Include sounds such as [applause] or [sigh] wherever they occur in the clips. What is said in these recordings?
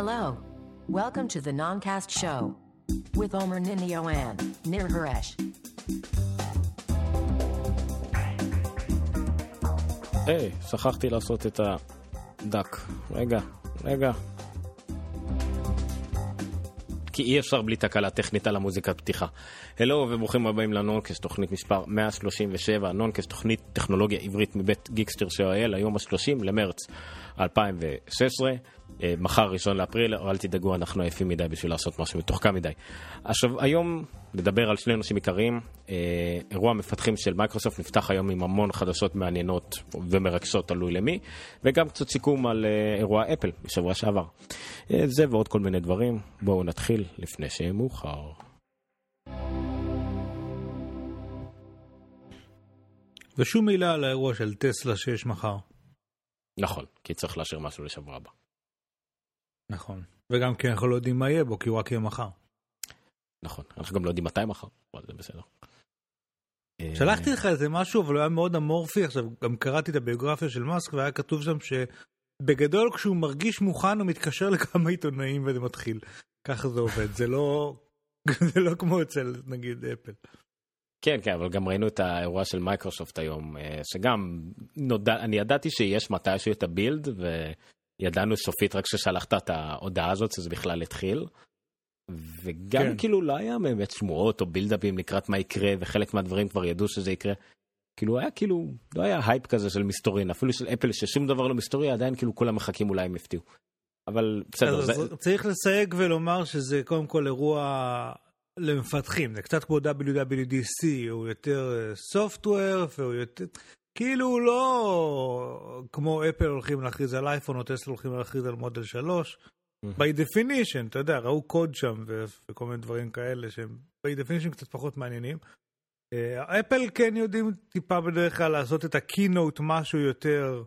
Hello. Welcome to the Noncast Show with Omer Ninio and Nir Haresh. היי, שכחתי לעשות את הדק. רגע, רגע. כי אי אפשר בלי תקלה טכנית על המוזיקת פתיחה. הלו וברוכים הבאים לנונקס, תוכנית מספר 137, נונקס, תוכנית טכנולוגיה עברית מבית גיקסטר של היום ה-30 למרץ 2016. אה, מחר ראשון לאפריל, אל תדאגו, אנחנו עייפים מדי בשביל לעשות משהו מתוחכם מדי. עכשיו, היום נדבר על שני נושאים עיקריים. אה, אירוע המפתחים של מייקרוסופט נפתח היום עם המון חדשות מעניינות ומרגשות, תלוי למי, וגם קצת סיכום על אה, אירוע אפל בשבוע שעבר. זה ועוד כל מיני דברים. בואו נתחיל לפני שיהיה מאוחר. ושום מילה על האירוע של טסלה שיש מחר. נכון, כי צריך לאשר משהו לשבוע הבא. נכון. וגם כי אנחנו לא יודעים מה יהיה בו, כי הוא רק יהיה מחר. נכון, אנחנו גם לא יודעים מתי מחר, אבל זה בסדר. אה, שלחתי לך איזה משהו, אבל הוא היה מאוד אמורפי. עכשיו, גם קראתי את הביוגרפיה של מאסק, והיה כתוב שם שבגדול כשהוא מרגיש מוכן, הוא מתקשר לכמה עיתונאים וזה מתחיל. ככה זה עובד, זה לא... [laughs] זה לא כמו אצל נגיד אפל. כן, כן, אבל גם ראינו את האירוע של מייקרוסופט היום, אה, שגם נודע, אני ידעתי שיש מתישהו את ה Build, וידענו סופית רק כששלחת את ההודעה הזאת שזה בכלל התחיל. וגם כן. כאילו לא היה באמת שמועות או buildup ים לקראת מה יקרה, וחלק מהדברים כבר ידעו שזה יקרה. כאילו היה כאילו, לא היה הייפ כזה של מסתורין, אפילו של אפל ששום דבר לא מסתורי, עדיין כאילו כולם מחכים אולי הם יפתיעו. אבל בסדר, זה, צריך לסייג ולומר שזה קודם כל אירוע למפתחים, זה קצת כמו WWDC, הוא יותר סופטוור והוא יותר... כאילו לא כמו אפל הולכים להכריז על אייפון או טסלה הולכים להכריז על מודל 3. by definition, אתה יודע, ראו קוד שם ו- וכל מיני דברים כאלה שהם by definition קצת פחות מעניינים. אה, אפל כן יודעים טיפה בדרך כלל לעשות את הקינוט משהו יותר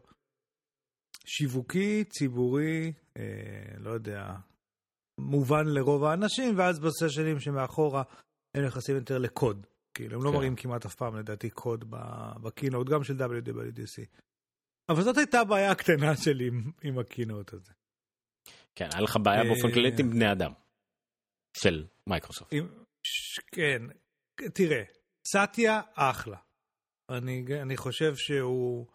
שיווקי, ציבורי, אה, לא יודע, מובן לרוב האנשים, ואז בסשנים שמאחורה הם נכנסים יותר לקוד. כאילו, הם לא כן. מראים כמעט אף פעם לדעתי קוד בקינוט, גם של WWDC. אבל זאת הייתה הבעיה הקטנה [laughs] שלי עם, עם הקינוט הזה. כן, היה לך בעיה באופן אה, כללי עם בני אדם. של מייקרוסופט. עם, ש, כן, תראה, סאטיה אחלה. אני, אני חושב שהוא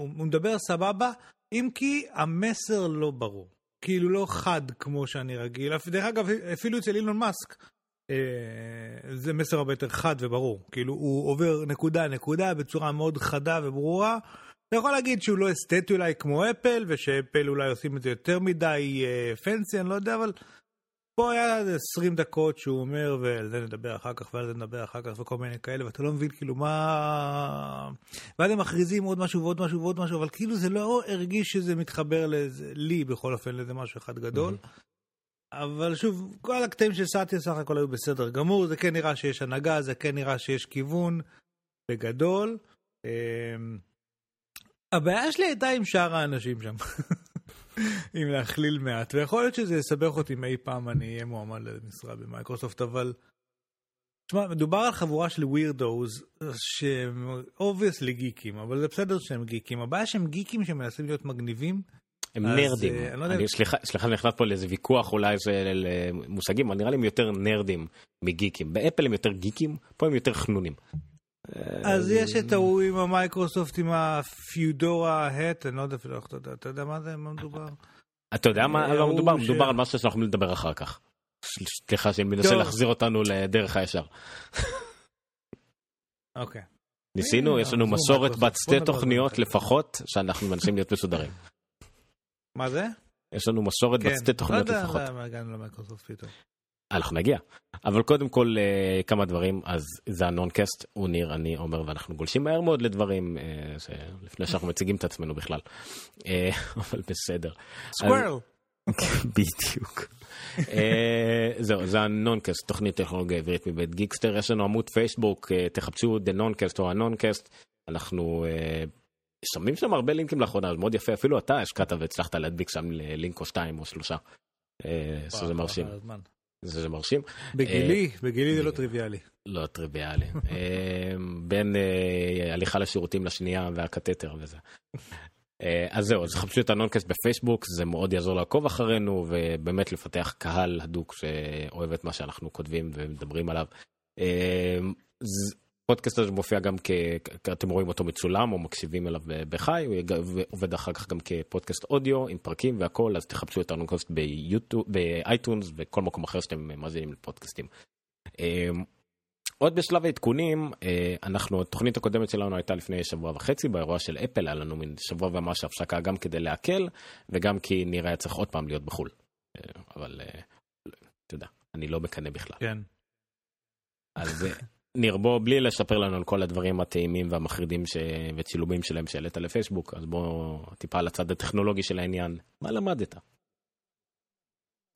הוא, הוא מדבר סבבה, אם כי המסר לא ברור. כאילו לא חד כמו שאני רגיל. דרך אגב, אפילו אצל אילון מאסק, אה, זה מסר הרבה יותר חד וברור. כאילו הוא עובר נקודה נקודה בצורה מאוד חדה וברורה. אתה יכול להגיד שהוא לא אסתטי אולי כמו אפל, ושאפל אולי עושים את זה יותר מדי אה, פנסי, אני לא יודע, אבל פה היה איזה 20 דקות שהוא אומר, ועל זה נדבר אחר כך, ועל זה נדבר אחר כך, וכל מיני כאלה, ואתה לא מבין כאילו מה... ואז הם מכריזים עוד משהו ועוד משהו ועוד משהו, אבל כאילו זה לא הרגיש שזה מתחבר לזה, לי בכל אופן, לאיזה משהו אחד גדול. אבל שוב, כל הקטעים של סאטיה סך הכל היו בסדר גמור, זה כן נראה שיש הנהגה, זה כן נראה שיש כיוון, בגדול. אמ, הבעיה שלי הייתה עם שאר האנשים שם. [laughs] אם להכליל מעט, ויכול להיות שזה יסבך אותי אם אי פעם אני אהיה מועמד למשרה במייקרוסופט, אבל... תשמע, מדובר על חבורה של weirdos שהם obviously גיקים, אבל זה בסדר שהם גיקים. הבעיה שהם גיקים שמנסים להיות מגניבים. הם אז, נרדים. אה, אני לא יודע- סליחה, סליחה, נכנס פה לאיזה ויכוח אולי של אה, מושגים, אבל נראה לי הם יותר נרדים מגיקים. באפל הם יותר גיקים, פה הם יותר חנונים. אז יש את ההוא עם המייקרוסופט עם ה fedora hat, אני לא יודע אפילו איך אתה יודע, אתה יודע מה זה, מה מדובר? אתה יודע מה ההוא מדובר? מדובר על משהו שאנחנו לדבר אחר כך. סליחה שאני מנסה. להחזיר אותנו לדרך הישר. אוקיי. ניסינו, יש לנו מסורת בת שתי נדבר תוכניות. לפחות, שאנחנו מנסים להיות מסודרים. מה זה? יש לנו מסורת בת שתי תוכניות לא יודע לפחות. למה הגענו למייקרוסופט פתאום. אנחנו נגיע. אבל קודם כל אה, כמה דברים, אז זה הנונקאסט, הוא ניר, אני עומר, ואנחנו גולשים מהר מאוד לדברים, אה, לפני שאנחנו מציגים את עצמנו בכלל. אה, [laughs] אבל בסדר. squirrel. [laughs] בדיוק. זהו, זה הנונקאסט, תוכנית טכנולוגיה עברית מבית גיקסטר, יש לנו עמוד פייסבוק, תחפשו The Noncast או הנונקאסט, אנחנו שמים שם הרבה לינקים לאחרונה, זה מאוד יפה, אפילו אתה השקעת והצלחת להדביק שם לינק או שתיים או שלושה. שזה מרשים. זה מרשים. בגילי, בגילי זה לא טריוויאלי. לא טריוויאלי. [laughs] אה, בין אה, הליכה לשירותים לשנייה והקתטר וזה. אה, אז זהו, אז חפשו את הנונקאסט בפייסבוק, זה מאוד יעזור לעקוב אחרינו, ובאמת לפתח קהל הדוק שאוהב את מה שאנחנו כותבים ומדברים עליו. הפודקאסט הזה מופיע גם כ... אתם רואים אותו מצולם או מקשיבים אליו בחי, הוא עובד אחר כך גם כפודקאסט אודיו עם פרקים והכל, אז תחפשו את ביוטיוב, באייטונס וכל מקום אחר שאתם מאזינים לפודקאסטים. אה, עוד בשלב העדכונים, אה, אנחנו, התוכנית הקודמת שלנו הייתה לפני שבוע וחצי, באירוע של אפל היה לנו מין שבוע ומש הפסקה גם כדי להקל, וגם כי נראה צריך עוד פעם להיות בחו"ל. אה, אבל אתה יודע, אני לא מקנא בכלל. כן. אז [laughs] ניר, בוא, בלי לשפר לנו על כל הדברים הטעימים והמחרידים ש... וצילומים שלהם שהעלית לפייסבוק, אז בוא טיפה על הצד הטכנולוגי של העניין. מה למדת?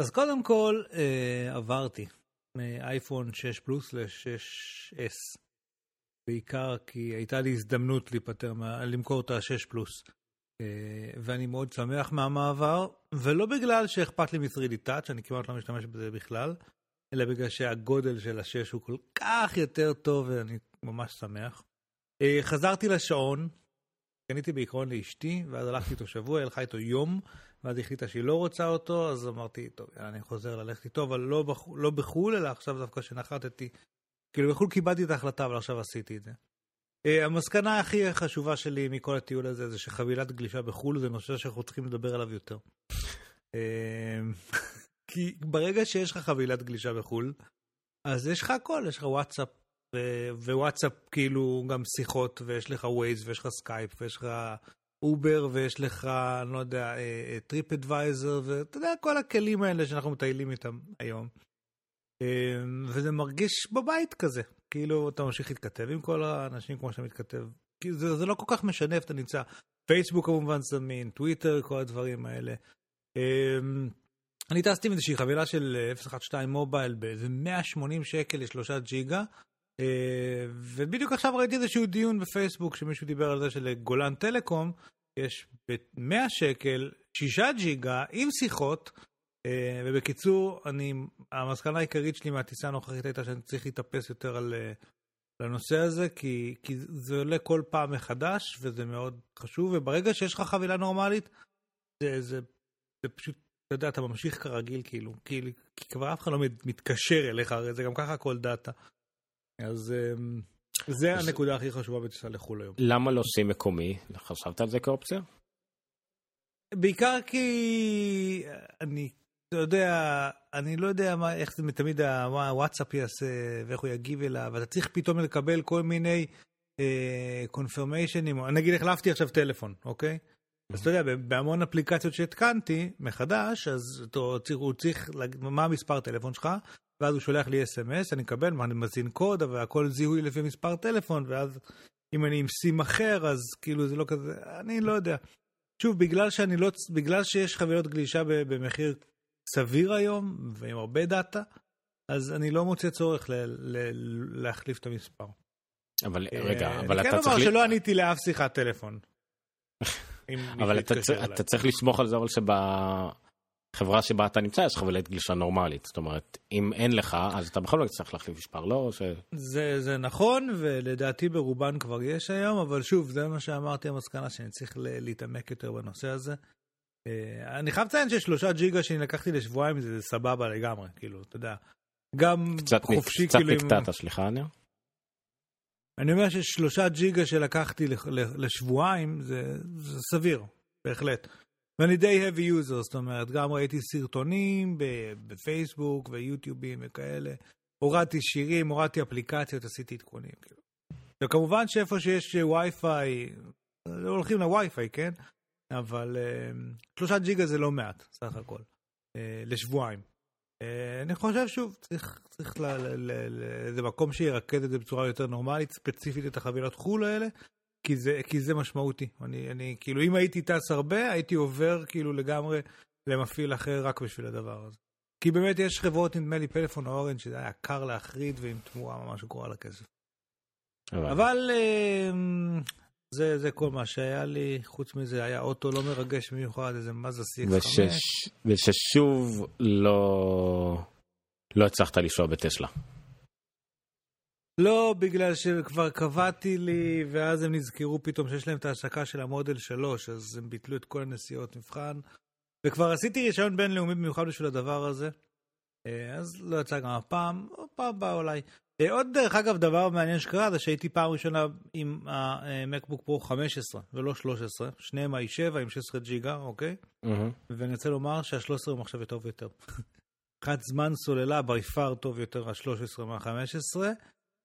אז קודם כל, אה, עברתי. מאייפון 6 פלוס ל-6S. בעיקר כי הייתה לי הזדמנות להיפטר, מה, למכור את ה-6 פלוס. אה, ואני מאוד שמח מהמעבר, ולא בגלל שאכפת לי מ-3D Touch, אני כמעט לא משתמש בזה בכלל, אלא בגלל שהגודל של ה-6 הוא כל כך יותר טוב ואני ממש שמח. אה, חזרתי לשעון, קניתי בעיקרון לאשתי, ואז הלכתי איתו שבוע, הלכה איתו יום, ואז החליטה שהיא לא רוצה אותו, אז אמרתי, טוב, אני חוזר ללכת איתו, אבל לא, בח... לא בחו"ל, אלא עכשיו דווקא שנחתתי. כאילו בחו"ל קיבלתי את ההחלטה, אבל עכשיו עשיתי את זה. אה, המסקנה הכי חשובה שלי מכל הטיול הזה, זה שחבילת גלישה בחו"ל זה נושא שאנחנו צריכים לדבר עליו יותר. כי ברגע שיש לך חבילת גלישה בחו"ל, אז יש לך הכל, יש לך וואטסאפ, ווואטסאפ כאילו גם שיחות, ויש לך ווייז, ויש לך סקייפ, ויש לך אובר, ויש לך, אני לא יודע, טריפ אה, אדוויזר, ואתה יודע, כל הכלים האלה שאנחנו מטיילים איתם היום. אה, וזה מרגיש בבית כזה, כאילו אתה ממשיך להתכתב עם כל האנשים כמו שאתה מתכתב. זה, זה לא כל כך משנה איפה אתה נמצא. פייסבוק כמובן זמין, טוויטר, כל הדברים האלה. אה, אני טסתי עם איזושהי חבילה של 012 מובייל באיזה 180 שקל לשלושה ג'יגה. ובדיוק עכשיו ראיתי איזשהו דיון בפייסבוק שמישהו דיבר על זה שלגולן טלקום יש ב-100 שקל 6 ג'יגה עם שיחות, אה, ובקיצור, אני, המסקנה העיקרית שלי מהטיסה הנוכחית הייתה שאני צריך להתאפס יותר על, אה, הנושא הזה, כי, כי זה עולה כל פעם מחדש, וזה מאוד חשוב, וברגע שיש לך חבילה נורמלית, זה, זה, זה פשוט, אתה יודע, אתה ממשיך כרגיל, כאילו, כי, כי כבר אף אחד לא מתקשר אליך, הרי זה גם ככה כל דאטה. אז... אמ, זה הנקודה הכי חשובה בטיסה לחו"ל היום. למה לא עושים מקומי? חשבת על זה כאופציה? בעיקר כי אני, אתה יודע, אני לא יודע מה, איך זה תמיד הוואטסאפ יעשה ואיך הוא יגיב אליו, ואתה צריך פתאום לקבל כל מיני קונפרמיישנים, אה, נגיד החלפתי עכשיו טלפון, אוקיי? אז אתה יודע, בהמון אפליקציות שהתקנתי מחדש, אז הוא צריך, מה המספר טלפון שלך, ואז הוא שולח לי אס.אם.אס, אני מקבל, אני מזין קוד, אבל הכל זיהוי לפי מספר טלפון, ואז אם אני עם סים אחר, אז כאילו זה לא כזה, אני לא יודע. שוב, בגלל שאני לא, בגלל שיש חבילות גלישה במחיר סביר היום, ועם הרבה דאטה, אז אני לא מוצא צורך ל, ל, להחליף את המספר. אבל רגע, אה, אבל אתה צריך... אני כן אומר שלא עניתי לאף שיחת טלפון. [laughs] אבל אתה צריך לסמוך על זה, אבל שב... חברה שבה אתה נמצא יש חבילת גלישה נורמלית זאת אומרת אם אין לך אז אתה בכל זאת צריך להחליף מספר לא ש... זה זה נכון ולדעתי ברובן כבר יש היום אבל שוב זה מה שאמרתי המסקנה שאני צריך להתעמק יותר בנושא הזה. אה, אני חייב לציין ששלושה ג'יגה שאני לקחתי לשבועיים זה סבבה לגמרי כאילו אתה יודע. גם קצת חופשי קצת כאילו. קצת נקטעת סליחה ניר. אני אומר ששלושה ג'יגה שלקחתי לשבועיים זה, זה סביר בהחלט. ואני די heavy user, זאת אומרת, גם ראיתי סרטונים בפייסבוק ויוטיובים וכאלה, הורדתי שירים, הורדתי אפליקציות, עשיתי עדכונים. כאילו. וכמובן שאיפה שיש וי-פיי, הולכים לווי-פיי, כן? אבל uh, שלושה ג'יגה זה לא מעט, סך הכל, uh, לשבועיים. Uh, אני חושב, שוב, צריך, צריך לאיזה מקום שירכז את זה בצורה יותר נורמלית, ספציפית את החבילות חו"ל האלה, כי זה, כי זה משמעותי. אני, אני, כאילו, אם הייתי טס הרבה, הייתי עובר כאילו לגמרי למפעיל אחר רק בשביל הדבר הזה. כי באמת יש חברות, נדמה לי פלאפון או אורנג' שזה היה קר להחריד ועם תמורה ממש גרועה לכסף. אבל, אבל אמ, זה, זה כל מה שהיה לי, חוץ מזה היה אוטו לא מרגש במיוחד, איזה מזה CX5. ושש, וששוב לא, לא הצלחת לנסוע בטסלה. לא, בגלל שכבר קבעתי לי, ואז הם נזכרו פתאום שיש להם את ההשקה של המודל 3, אז הם ביטלו את כל הנסיעות מבחן. וכבר עשיתי רישיון בינלאומי במיוחד בשביל הדבר הזה. אה, אז לא יצא גם הפעם, או פעם הבאה אולי. אה, עוד דרך אגב, דבר מעניין שקרה זה שהייתי פעם ראשונה עם המקבוק פרו 15 ולא 13, שניהם i7 עם 16 ג'יגה, אוקיי? Mm-hmm. ואני רוצה לומר שה-13 הוא מחשב טוב יותר. [laughs] מבחינת זמן סוללה by far טוב יותר ה-13 מה-15.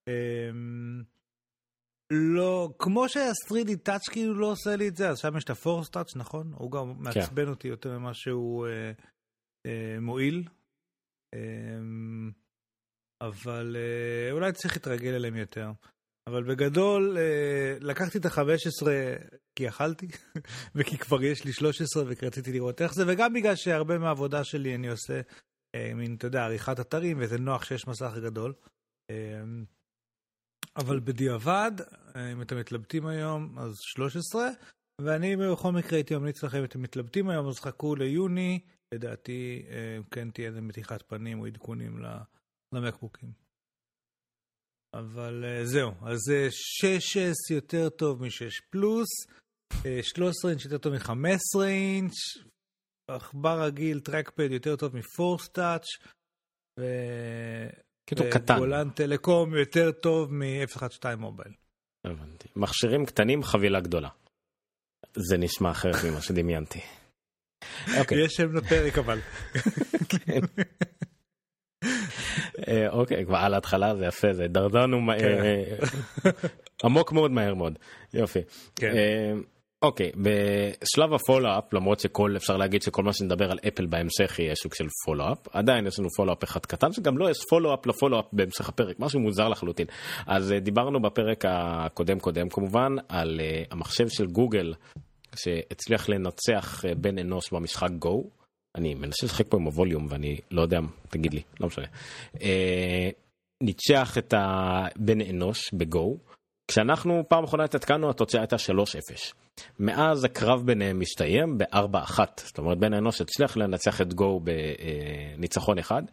אמ, לא, כמו שה-3D touch כאילו לא עושה לי את זה, אז שם יש את ה-force touch, נכון? הוא גם כן. מעצבן אותי יותר ממה שהוא אה, אה, מועיל. אבל אה, אולי צריך להתרגל אליהם יותר. אבל בגדול, אה, לקחתי את ה-15 כי יכלתי, [laughs] וכי כבר יש לי 13 וכי רציתי לראות איך זה, וגם בגלל שהרבה מהעבודה שלי אני עושה אה, מין, אתה יודע, עריכת אתרים, וזה נוח שיש מסך גדול. אבל בדיעבד, אם אתם מתלבטים היום, אז 13, ואני בכל מקרה הייתי ממליץ לכם, אם אתם מתלבטים היום, אז חכו ליוני, לדעתי כן תהיה איזה מתיחת פנים או עדכונים למקבוקים. אבל אה, זהו, אז 6S יותר טוב מ-6 פלוס, 13 אינץ' יותר טוב מ-15 אינץ', עכבר רגיל, טרקפד יותר טוב Touch, ו... כאילו קטן. גולן טלקום יותר טוב מ-F12 מובייל. הבנתי. מכשירים קטנים, חבילה גדולה. זה נשמע אחרת ממה שדמיינתי. [laughs] אוקיי. יש שם לפרק אבל. [laughs] כן. אה, אוקיי, כבר על ההתחלה זה יפה, זה דרדרנו כן. אה, עמוק מאוד מהר מאוד. יופי. כן. אה, אוקיי, בשלב הפולו-אפ, למרות שכל, אפשר להגיד שכל מה שנדבר על אפל בהמשך יהיה סוג של פולו-אפ, עדיין יש לנו פולו-אפ אחד קטן, שגם לא יש פולו-אפ לפולו-אפ בהמשך הפרק, משהו מוזר לחלוטין. אז דיברנו בפרק הקודם קודם כמובן על המחשב של גוגל, שהצליח לנצח בן אנוש במשחק גו. אני מנסה לשחק פה עם הווליום ואני לא יודע, תגיד לי, לא משנה. Uh, ניצח את הבן אנוש בגו. כשאנחנו פעם אחרונה התעדכנו התוצאה הייתה 3-0. מאז הקרב ביניהם מסתיים ב-4-1, זאת אומרת בן האנוש הצליח לנצח את גו בניצחון אחד.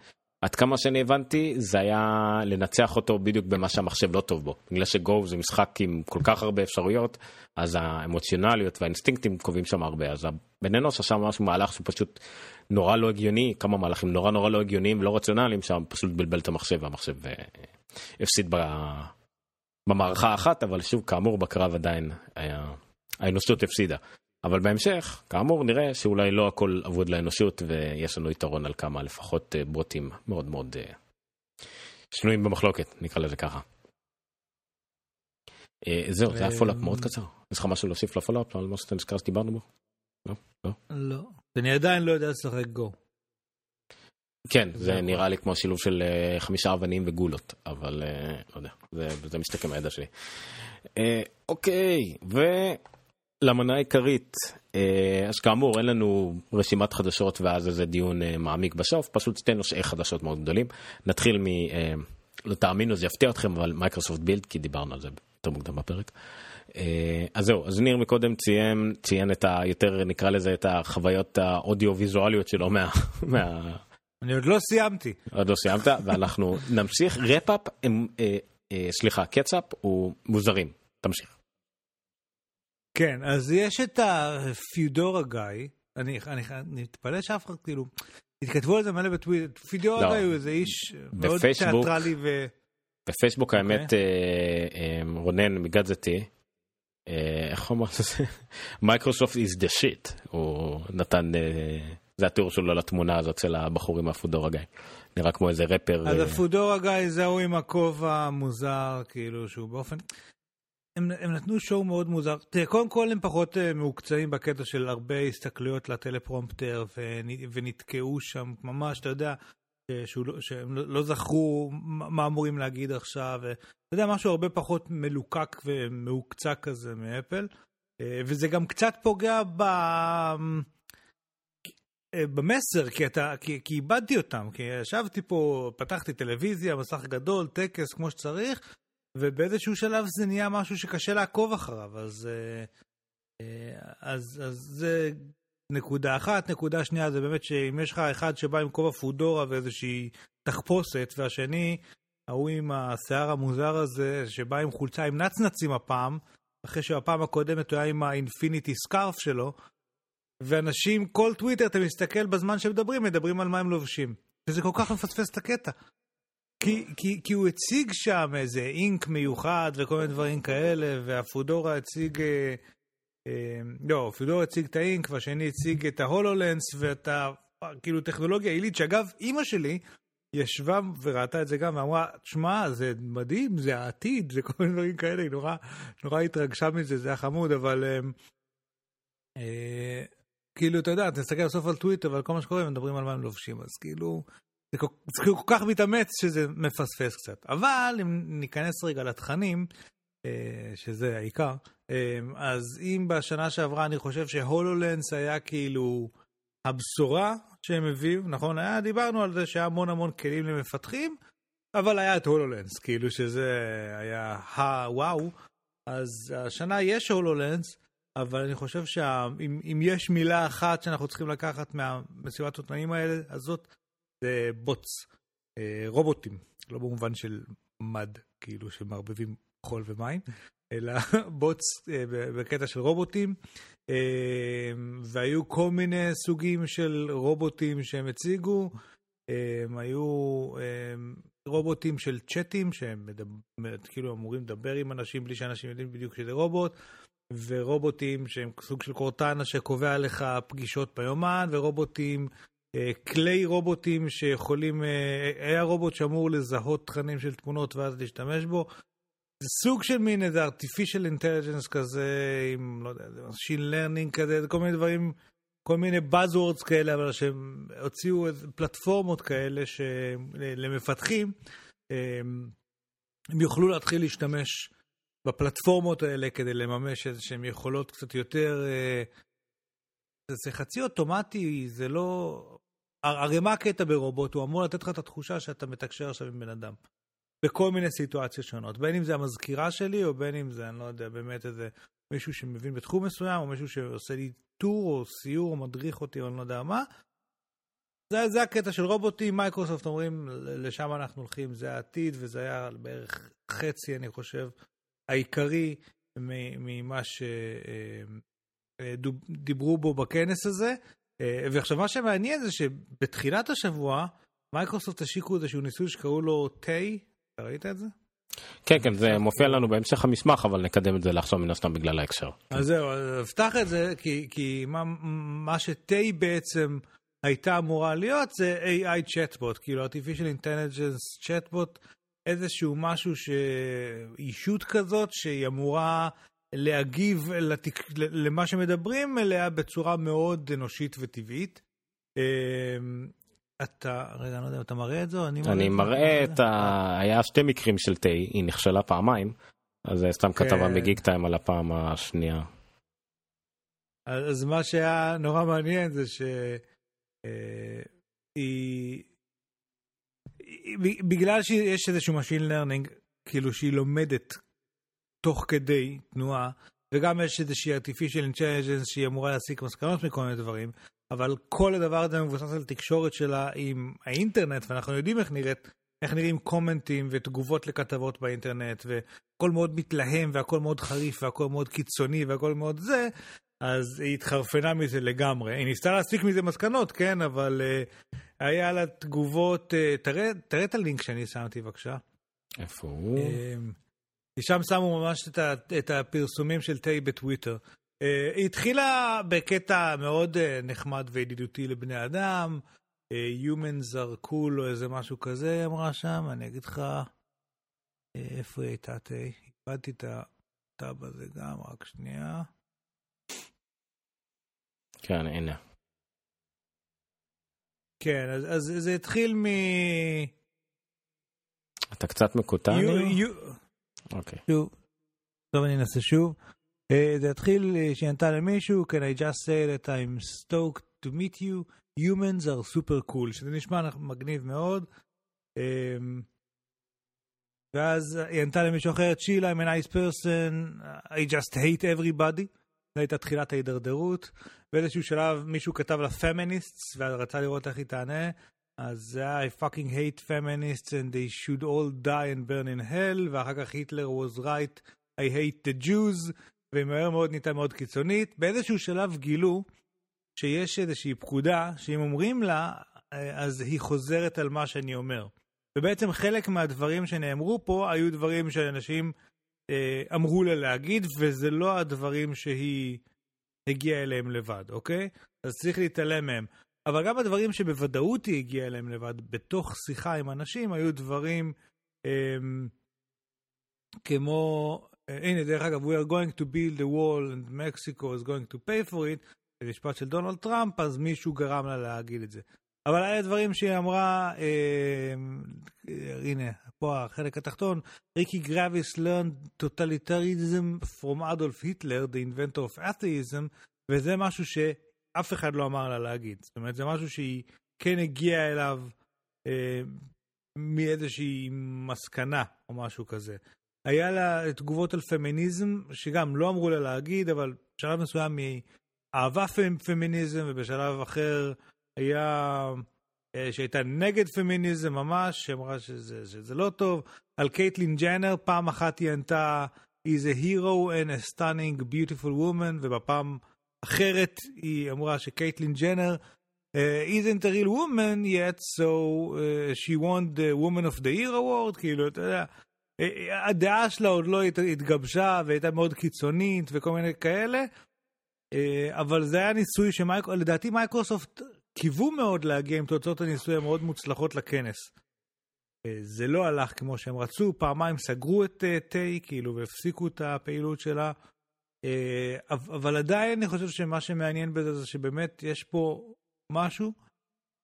עד כמה שאני הבנתי זה היה לנצח אותו בדיוק במה שהמחשב לא טוב בו. בגלל שגו זה משחק עם כל כך הרבה אפשרויות, אז האמוציונליות והאינסטינקטים קובעים שם הרבה. אז בן אנוש עשה משהו מהלך שהוא פשוט נורא לא הגיוני, כמה מהלכים נורא נורא לא הגיוניים ולא רציונליים, שם פשוט בלבל את המחשב והמחשב אה, הפסיד במערכה אחת, אבל שוב, כאמור, בקרב עדיין היה... האנושות הפסידה. אבל בהמשך, כאמור, נראה שאולי לא הכל אבוד לאנושות, ויש לנו יתרון על כמה לפחות אה, בוטים מאוד מאוד אה, שנויים במחלוקת, נקרא לזה ככה. אה, זהו, זה היה follow up מאוד קצר. יש לך משהו להוסיף ל follow up על מה שאתה נזכר שדיברנו בו? לא? לא? לא. אני עדיין לא יודע לשחק גו. כן, זה נראה לי כמו שילוב של חמישה אבנים וגולות, אבל לא יודע, זה, זה מסתכם מהידע שלי. אוקיי, ולמנה העיקרית, אה, אז כאמור אין לנו רשימת חדשות ואז איזה דיון אה, מעמיק בסוף, פשוט שתי נושאי חדשות מאוד גדולים. נתחיל מ... אה, לא תאמינו, זה יפתיע אתכם, אבל מייקרוסופט Build, כי דיברנו על זה יותר מוקדם בפרק. אז זהו, אז ניר מקודם ציין, ציין את ה... יותר נקרא לזה את החוויות האודיו-ויזואליות שלו מה... [laughs] מה אני עוד לא סיימתי. עוד לא סיימת, ואנחנו נמשיך. wrap up, אה, אה, סליחה, קצאפ הוא מוזרים. תמשיך. כן, אז יש את הפיודורה גיא, אני, אני, אני מתפלא שאף אחד כאילו, התכתבו על זה מלא בטוויטר, פיודורה לא, גיא הוא איזה איש מאוד תיאטרלי ו... בפייסבוק okay. האמת אוקיי. אה, אה, רונן מגדזתי, אה, איך הוא אמר את זה? מייקרוסופט is the shit, הוא נתן זה התיאור שלו לתמונה הזאת של הבחור עם הפודורה גיא. נראה כמו איזה רפר. אז הפודורה גיא זה ההוא עם הכובע המוזר, כאילו שהוא באופן... הם, הם נתנו שואו מאוד מוזר. תראה, קודם כל הם פחות uh, מעוקצעים בקטע של הרבה הסתכלויות לטלפרומפטר ונתקעו שם ממש, אתה יודע, שהוא, לא, שהם לא, לא זכרו מה אמורים להגיד עכשיו. אתה יודע, משהו הרבה פחות מלוקק ומעוקצע כזה מאפל. אה, וזה גם קצת פוגע ב... אה, במסר, כי, אתה, כי, כי איבדתי אותם, כי ישבתי פה, פתחתי טלוויזיה, מסך גדול, טקס כמו שצריך, ובאיזשהו שלב זה נהיה משהו שקשה לעקוב אחריו, אז, אה, אה, אז, אז זה נקודה אחת. נקודה שנייה זה באמת שאם יש לך אחד שבא עם כובע פודורה ואיזושהי תחפושת, והשני ההוא עם השיער המוזר הזה, שבא עם חולצה עם נצנצים הפעם, אחרי שבפעם הקודמת הוא היה עם האינפיניטי סקארף שלו, ואנשים, כל טוויטר, אתה מסתכל בזמן שמדברים, מדברים על מה הם לובשים. וזה כל כך מפספס את הקטע. כי, כי, כי הוא הציג שם איזה אינק מיוחד וכל מיני דברים כאלה, והפודורה הציג... אה, אה, לא, פודורה הציג את האינק, והשני הציג את ההולולנס, ואת ה... כאילו טכנולוגיה עילית, שאגב, אימא שלי ישבה וראתה את זה גם, ואמרה, שמע, זה מדהים, זה העתיד, זה כל מיני דברים כאלה, היא נורא, נורא התרגשה מזה, זה היה חמוד, אבל... אה, אה, כאילו, אתה יודע, אתה מסתכל בסוף על טוויטר ועל כל מה שקורה, ומדברים על מה הם לובשים, אז כאילו, זה כל, זה כל כך מתאמץ שזה מפספס קצת. אבל אם ניכנס רגע לתכנים, אה, שזה העיקר, אה, אז אם בשנה שעברה אני חושב שהולולנס היה כאילו הבשורה שהם הביאו, נכון? היה, דיברנו על זה שהיה המון המון כלים למפתחים, אבל היה את הולולנס, כאילו שזה היה הוואו. אז השנה יש הולולנס, אבל אני חושב שאם יש מילה אחת שאנחנו צריכים לקחת מהמסיבת התנאים האלה, אז זאת זה בוטס, אה, רובוטים, לא במובן של מד, כאילו שמערבבים חול ומים, אלא [laughs] אה, בקטע של רובוטים, אה, והיו כל מיני סוגים של רובוטים שהם הציגו, היו רובוטים של צ'אטים, שהם מדבר, כאילו אמורים לדבר עם אנשים בלי שאנשים יודעים בדיוק שזה רובוט. ורובוטים שהם סוג של קורטנה שקובע לך פגישות ביומן, ורובוטים, כלי רובוטים שיכולים, אה, היה רובוט שאמור לזהות תכנים של תמונות ואז להשתמש בו. זה סוג של מין איזה artificial intelligence כזה, עם, לא יודע, machine learning כזה, כל מיני דברים, כל מיני buzzwords כאלה, אבל שהם הוציאו פלטפורמות כאלה למפתחים, אה, הם יוכלו להתחיל להשתמש בפלטפורמות האלה כדי לממש איזה שהן יכולות קצת יותר... אה, זה חצי אוטומטי, זה לא... הרי מה הקטע ברובוט? הוא אמור לתת לך את התחושה שאתה מתקשר עכשיו עם בן אדם. בכל מיני סיטואציות שונות. בין אם זה המזכירה שלי, או בין אם זה, אני לא יודע, באמת איזה מישהו שמבין בתחום מסוים, או מישהו שעושה לי טור, או סיור, או מדריך אותי, או אני לא יודע מה. זה, זה הקטע של רובוטים, מייקרוסופט אומרים, לשם אנחנו הולכים, זה העתיד, וזה היה בערך חצי, אני חושב, העיקרי ממה שדיברו אה, בו בכנס הזה. אה, ועכשיו מה שמעניין זה שבתחילת השבוע מייקרוסופט השיקו איזשהו ניסוי שקראו לו Tay, אתה ראית את זה? כן, כן, זה מופיע לנו בהמשך המסמך, אבל נקדם את זה לעכשיו מן הסתם בגלל ההקשר. אז זהו, אפתח את זה, כי, כי מה, מה שתה בעצם הייתה אמורה להיות זה AI צ'טבוט, כאילו artificial intelligence צ'טבוט איזשהו משהו, אישות כזאת שהיא אמורה להגיב לתק... למה שמדברים אליה בצורה מאוד אנושית וטבעית. אמ, אתה, רגע, אני לא יודע אם אתה מראה את זה או אני מראה אני מראה את ה... היה שתי מקרים של תה, היא נכשלה פעמיים, אז זה סתם כתבה כן. מגיג טיים על הפעם השנייה. אז מה שהיה נורא מעניין זה שהיא אה, בגלל שיש איזשהו Machine Learning, כאילו שהיא לומדת תוך כדי תנועה, וגם יש איזושהי artificial intelligence שהיא אמורה להסיק מסקנות מכל מיני דברים, אבל כל הדבר הזה מבוסס על תקשורת שלה עם האינטרנט, ואנחנו יודעים איך נראית, איך נראים קומנטים ותגובות לכתבות באינטרנט, והכל מאוד מתלהם, והכל מאוד חריף, והכל מאוד קיצוני, והכל מאוד זה, אז היא התחרפנה מזה לגמרי. היא ניסתה להסיק מזה מסקנות, כן, אבל uh, היה לה תגובות, uh, תראה, תראה את הלינק שאני שמתי בבקשה. איפה הוא? Uh, שם שמו ממש את, ה, את הפרסומים של תה בטוויטר. Uh, היא התחילה בקטע מאוד uh, נחמד וידידותי לבני אדם, uh, Humans are cool או איזה משהו כזה, היא אמרה שם, אני אגיד לך, איפה היא הייתה תה? איבדתי את הטאב הזה גם, רק שנייה. כן, הנה. כן, אז, אז זה התחיל מ... אתה קצת מקוטע? אוקיי. שוב. טוב, אני אנסה שוב. Uh, זה התחיל uh, שהיא ענתה למישהו, can I just say that I'm stoked to meet you, humans are super cool, שזה נשמע מגניב מאוד. Um, ואז היא ענתה למישהו אחר, chill, I'm a nice person, I just hate everybody. זו הייתה תחילת ההידרדרות. באיזשהו שלב מישהו כתב לה פמיניסטס, ורצה לראות איך היא תענה, אז זה היה I fucking hate feminists and they should all die and burn in hell, ואחר כך היטלר was right, I hate the Jews, ומהר מאוד נהייתה מאוד קיצונית. באיזשהו שלב גילו שיש איזושהי פקודה, שאם אומרים לה, אה, אז היא חוזרת על מה שאני אומר. ובעצם חלק מהדברים שנאמרו פה היו דברים שאנשים אה, אמרו לה להגיד, וזה לא הדברים שהיא הגיעה אליהם לבד, אוקיי? אז צריך להתעלם מהם. אבל גם הדברים שבוודאות היא הגיעה אליהם לבד, בתוך שיחה עם אנשים, היו דברים אה, כמו, אה, הנה דרך אגב, we are going to build a wall and Mexico is going to pay for it, זה משפט של דונלד טראמפ, אז מישהו גרם לה להגיד את זה. אבל היה דברים שהיא אמרה, אה, הנה, פה החלק התחתון, ריקי גרביס learned totalitarianism from אדולף היטלר, the inventor of atheism, וזה משהו שאף אחד לא אמר לה להגיד. זאת אומרת, זה משהו שהיא כן הגיעה אליו אה, מאיזושהי מסקנה או משהו כזה. היה לה תגובות על פמיניזם, שגם לא אמרו לה להגיד, אבל בשלב מסוים היא אהבה פמיניזם, ובשלב אחר היה, אה, שהייתה נגד פמיניזם ממש, שאמרה שזה, שזה לא טוב. על קייטלין ג'נר, פעם אחת היא ענתה, is a hero and a stunning beautiful woman, ובפעם אחרת היא אמרה שקייטלין ג'נר uh, isn't a real woman yet, so uh, she won the woman of the year award, כאילו, אתה יודע, הדעה שלה עוד לא התגבשה והייתה מאוד קיצונית וכל מיני כאלה, אבל זה היה ניסוי שלדעתי מייקרוסופט קיוו מאוד להגיע עם תוצאות הניסוי המאוד מוצלחות לכנס. אה, זה לא הלך כמו שהם רצו, פעמיים סגרו את אה, תה, כאילו, והפסיקו את הפעילות שלה. אה, אבל עדיין אני חושב שמה שמעניין בזה זה שבאמת יש פה משהו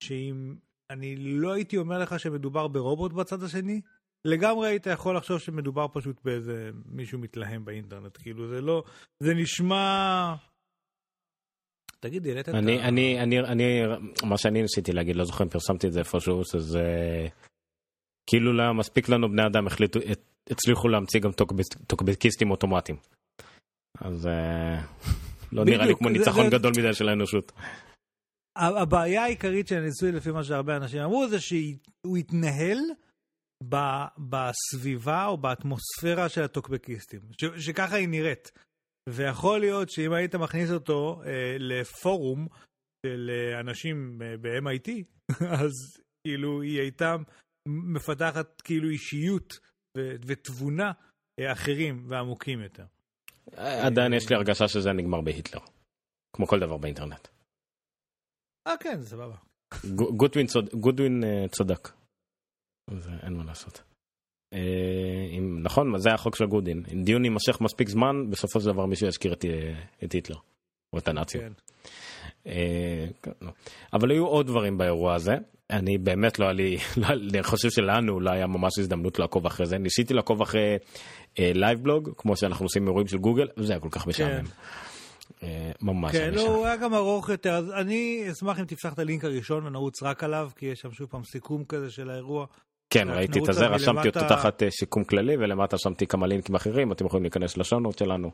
שאם אני לא הייתי אומר לך שמדובר ברובוט בצד השני, לגמרי היית יכול לחשוב שמדובר פשוט באיזה מישהו מתלהם באינטרנט, כאילו זה לא, זה נשמע תגיד, העלית את ה... אני, אני, אני, מה שאני ניסיתי להגיד, לא זוכר אם פרסמתי את זה איפשהו, שזה כאילו לא מספיק לנו בני אדם החליטו, הצליחו להמציא גם טוקבקיסטים אוטומטיים. אז אה, לא נראה לי כמו ניצחון גדול מדי של האנושות. הבעיה העיקרית של הניסוי, לפי מה שהרבה אנשים אמרו, זה שהוא התנהל בסביבה או באטמוספירה של הטוקבקיסטים, שככה היא נראית. ויכול להיות שאם היית מכניס אותו אה, לפורום של אה, אנשים אה, ב-MIT, [laughs] אז כאילו היא הייתה מפתחת כאילו אישיות ו- ותבונה אה, אחרים ועמוקים יותר. עדיין יש לי הרגשה שזה נגמר בהיטלר, כמו כל דבר באינטרנט. אה כן, סבבה. גודווין צוד... אה, צדק. אז אין מה לעשות. אה, אם, נכון, זה החוק של גודין. אם דיון יימשך מספיק זמן, בסופו של דבר מישהו יזכיר את, אה, את היטלר, או את הנאצים. כן. כן, לא. אבל היו עוד דברים באירוע הזה. אני באמת לא היה לי, [laughs] לא, אני חושב שלנו לא היה ממש הזדמנות לעקוב אחרי זה. ניסיתי לעקוב אחרי live אה, בלוג, כמו שאנחנו עושים אירועים של גוגל, וזה היה כל כך משעמם. כן. ממש כן, לא, הוא היה גם ארוך יותר, אז אני אשמח אם תפתח את הלינק הראשון ונרוץ רק עליו, כי יש שם שוב פעם סיכום כזה של האירוע. כן, ראיתי את זה, רשמתי אותו תחת סיכום כללי, ולמטה שמתי כמה לינקים אחרים, אתם יכולים להיכנס לשואו נוטס שלנו.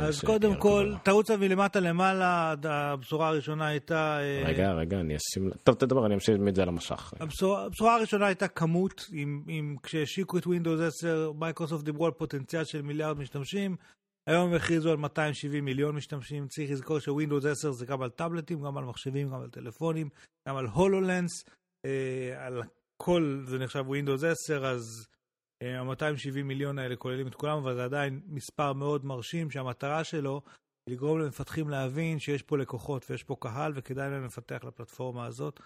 אז קודם כל, תרוץ מלמטה למעלה, הבשורה הראשונה הייתה... רגע, רגע, אני אשים... טוב, תדבר, אני אמשיך את זה על המשך. הבשורה הראשונה הייתה כמות, כשהשיקו את Windows 10, מייקרוסופט דיברו על פוטנציאל של מיליארד משתמשים, היום הם הכריזו על 270 מיליון משתמשים, צריך לזכור שווינדוס 10 זה גם על טאבלטים, גם על מחשבים, גם על טלפונים, גם על הולולנס, על כל זה נחשב Windows 10, אז ה-270 מיליון האלה כוללים את כולם, אבל זה עדיין מספר מאוד מרשים שהמטרה שלו היא לגרום למפתחים להבין שיש פה לקוחות ויש פה קהל וכדאי להם לפתח לפלטפורמה הזאת.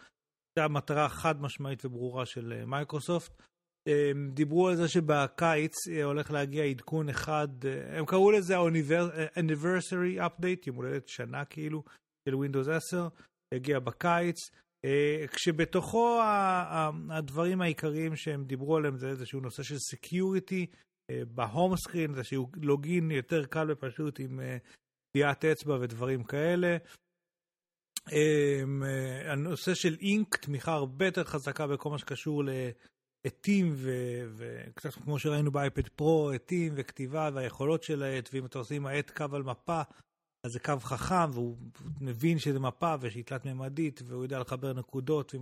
זו המטרה חד משמעית וברורה של אה, מייקרוסופט. הם דיברו על זה שבקיץ אה, הולך להגיע עדכון אחד, אה, הם קראו לזה anniversary update, יום הולדת שנה כאילו, של Windows 10, יגיע בקיץ. אה, כשבתוכו הדברים העיקריים שהם דיברו עליהם זה איזשהו נושא של security אה, ב home screen, איזשהו login יותר קל ופשוט עם אה, טביעת אצבע ודברים כאלה. הנושא של ink, תמיכה הרבה יותר חזקה בכל מה שקשור לעטים וקצת כמו שראינו באייפד פרו, עטים וכתיבה והיכולות של העט, ואם אתה עושה עם העט קו על מפה, אז זה קו חכם, והוא מבין שזה מפה ושהיא תלת-ממדית, והוא יודע לחבר נקודות,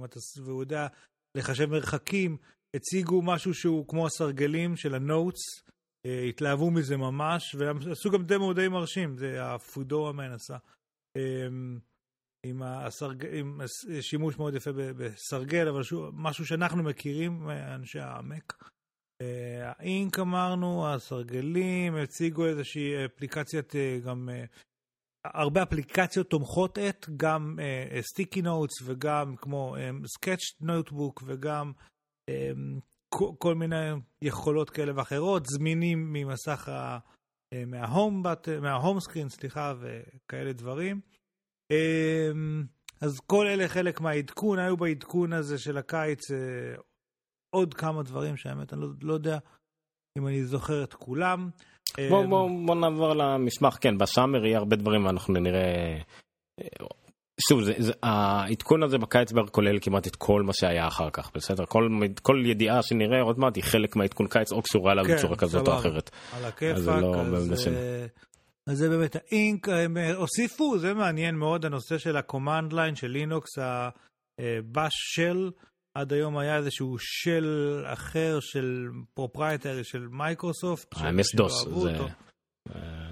והוא יודע לחשב מרחקים. הציגו משהו שהוא כמו הסרגלים של ה notes, אה, התלהבו מזה ממש, ועשו גם דמו די מרשים, זה הפודו המן עשה. אמ, עם, הסרג... עם שימוש מאוד יפה בסרגל, אבל שוב, משהו שאנחנו מכירים, אנשי המק. אה, ה ink אמרנו, הסרגלים, הציגו איזושהי אפליקציית אה, גם, הרבה אפליקציות תומכות עט, גם Sticky Notes וגם כמו sketch notebook וגם אמ, כל מיני יכולות כאלה ואחרות, זמינים ממסך ה... אה, מה home, screen, סליחה, וכאלה דברים. אמ, אז כל אלה חלק מהעדכון, היו בעדכון הזה של הקיץ אה, עוד כמה דברים שהאמת אני לא, לא יודע אם אני זוכר את כולם. בוא, אמ, בוא, בוא נעבור למסמך, כן, ב summer יהיה הרבה דברים אנחנו נראה אה, שוב, זה, זה, העדכון הזה בקיץ בערך כולל כמעט את כל מה שהיה אחר כך, בסדר? כל, כל ידיעה שנראה עוד מעט היא חלק מהעדכון קיץ או קשורה אליו כן, בצורה כזאת. או אחרת. על הכיפאק, אז, לא אז, אה, אז זה באמת ה ink, הם אה, הוסיפו, זה מעניין מאוד, הנושא של ה-command line של לינוקס, ה Bash shell, עד היום היה איזשהו shell אחר של proprietary של מייקרוסופט. ה-MS DOS, זה...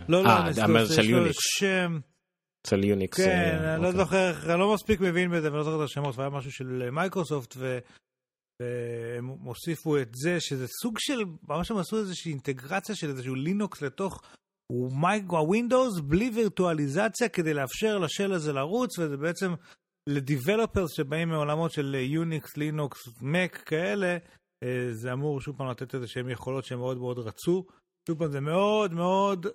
לא, לא, MS DOS, יש לו שם. It's not יוניקס. כן, אה, אני לא אוקיי. זוכר, אני לא מספיק מבין בזה ואני לא זוכר את השמות, והיה משהו של מייקרוסופט, והם הוסיפו את זה, שזה סוג של, ממש הם עשו איזושהי אינטגרציה של איזשהו לינוקס לתוך הווינדוס, בלי וירטואליזציה, כדי לאפשר ל shell הזה לרוץ, וזה בעצם ל developers שבאים מעולמות של יוניקס, לינוקס, מק כאלה, אה, זה אמור שוב פעם לתת איזה שהם יכולות שהם מאוד מאוד רצו. שוב פעם, זה מאוד מאוד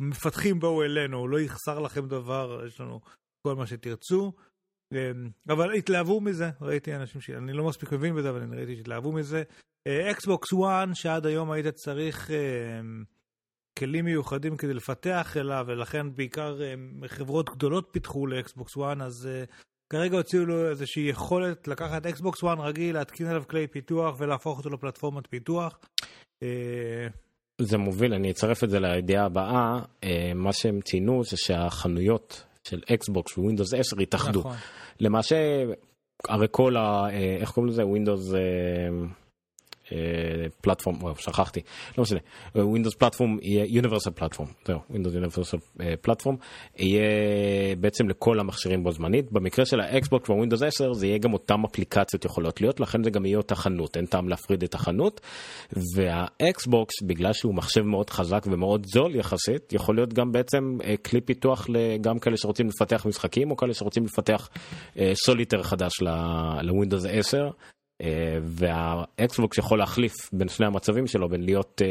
מפתחים באו אלינו, לא יחסר לכם דבר, יש לנו כל מה שתרצו. אמ, אבל התלהבו מזה, ראיתי אנשים ש... אני לא מספיק מבין בזה, אבל אני ראיתי שהתלהבו מזה. אקסבוקס אה, 1, שעד היום היית צריך אמ, כלים מיוחדים כדי לפתח אליו, ולכן בעיקר אמ, חברות גדולות פיתחו לאקסבוקס 1, אז uh, כרגע הוציאו לו איזושהי יכולת לקחת אקסבוקס 1 רגיל, להתקין עליו כלי פיתוח ולהפוך אותו לפלטפורמת פיתוח. Uh, זה מוביל, אני אצרף את זה לידיעה הבאה, אה, מה שהם ציינו זה שהחנויות של אקסבוקס ווינדוס 10 התאחדו. נכון. למעשה, הרי כל ה... אה, איך קוראים לזה? Windows... platform, וואו, שכחתי, לא משנה, Windows platform יהיה Universal platform, זהו, Windows Universal platform, יהיה בעצם לכל המכשירים בו זמנית, במקרה של האקסבוקס והווינדוס 10 זה יהיה גם אותם אפליקציות יכולות להיות, לכן זה גם יהיה אותה חנות, אין טעם להפריד את החנות, והאקסבוקס בגלל שהוא מחשב מאוד חזק ומאוד זול יחסית, יכול להיות גם בעצם אה, כלי פיתוח גם כאלה שרוצים לפתח משחקים או כאלה שרוצים לפתח סוליטר אה, חדש לווינדוס 10. אה, והאקסבוקס יכול להחליף בין שני המצבים שלו בין להיות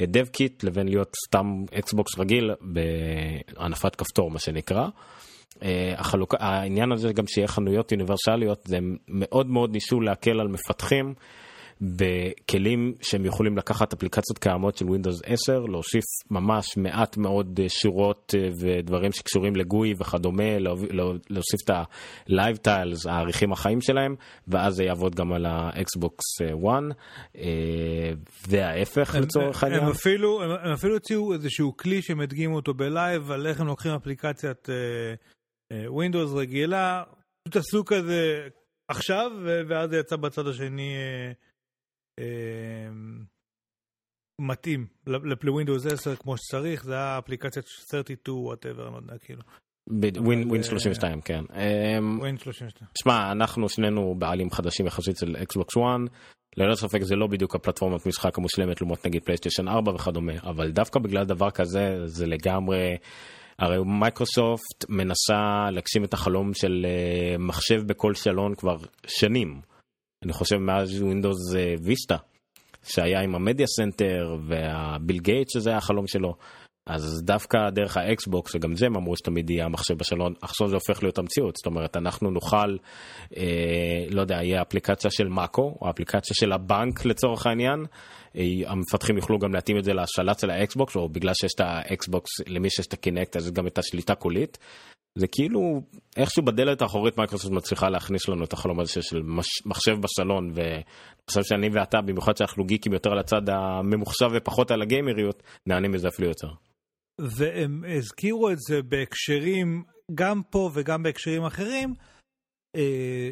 dev kit לבין להיות סתם אקסבוקס רגיל בהינף כפתור מה שנקרא. אה, החלוק... העניין הזה גם שיהיה חנויות אוניברסליות זה מאוד מאוד ניסו להקל על מפתחים בכלים שהם יכולים לקחת אפליקציות קיימות של Windows 10, להוסיף ממש מעט מאוד אה, שורות אה, ודברים שקשורים לגוי וכדומה, להוסיף את ה-Live Tiles, העריכים החיים שלהם, ואז זה יעבוד גם על ה-Xbox One, אה, וההפך הם, לצורך העניין. הם אפילו, הם, הם אפילו הוציאו איזשהו כלי שמדגים אותו בלייב, על איך הם לוקחים אפליקציית Windows רגילה, פשוט עשו כזה עכשיו, ואז זה יצא בצד השני. אמ, מתאים לווינדוס 10 כמו שצריך, זה היה אפליקציית 32, whatever, אני לא יודע, כאילו. Win 32 כן. Win אמ, 32. שמע אנחנו שנינו בעלים חדשים יחסית של אקסבוקס 1 ללא ספק זה לא בדיוק הפלטפורמת משחק המושלמת לעומת נגיד פלייסטיישן 4 וכדומה אבל דווקא בגלל דבר כזה זה לגמרי הרי מייקרוסופט מנסה להגשים את החלום של אה, מחשב בכל סלון כבר שנים. אני חושב מאז ווינדוס ויסטה שהיה עם ה Media Center והביל גייטס שזה היה החלום שלו. אז דווקא דרך האקסבוקס וגם זה הם אמרו שתמיד יהיה המחשב בסלון עכשיו זה הופך להיות המציאות זאת אומרת אנחנו נוכל אה, לא יודע יהיה אפליקציה של מאקו או אפליקציה של הבנק לצורך העניין אה, המפתחים יוכלו גם להתאים את זה להשלט של האקסבוקס או בגלל שיש את האקסבוקס למי שיש את הקינקט אז גם את השליטה קולית זה כאילו איכשהו בדלת האחורית מייקרוסופט מצליחה להכניס לנו את החלום הזה של מחשב בסלון ואני חושב שאני ואתה במיוחד שאנחנו גיקים יותר על הצד הממוחשב ופחות על הגיימריות נהנים מזה אפילו יותר. והם הזכירו את זה בהקשרים, גם פה וגם בהקשרים אחרים, אה,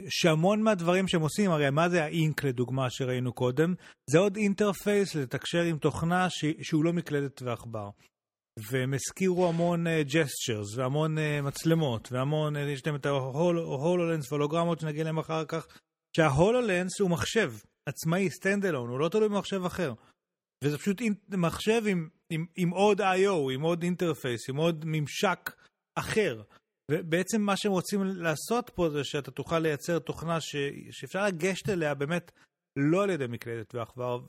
שהמון מהדברים שהם עושים, הרי מה זה האינק לדוגמה שראינו קודם? זה עוד אינטרפייס לתקשר עם תוכנה ש... שהוא לא מקלדת ועכבר. והם הזכירו המון gestures uh, והמון uh, מצלמות והמון, uh, יש להם את ההולולנס והולוגרמות שנגיע להם אחר כך, שההולולנס הוא מחשב עצמאי, stand alone, הוא לא תלוי במחשב אחר. וזה פשוט מחשב עם, עם, עם עוד I.O., עם עוד interface, עם עוד ממשק אחר. ובעצם מה שהם רוצים לעשות פה זה שאתה תוכל לייצר תוכנה ש... שאפשר לגשת אליה באמת לא על ידי מקלדת ועכבר,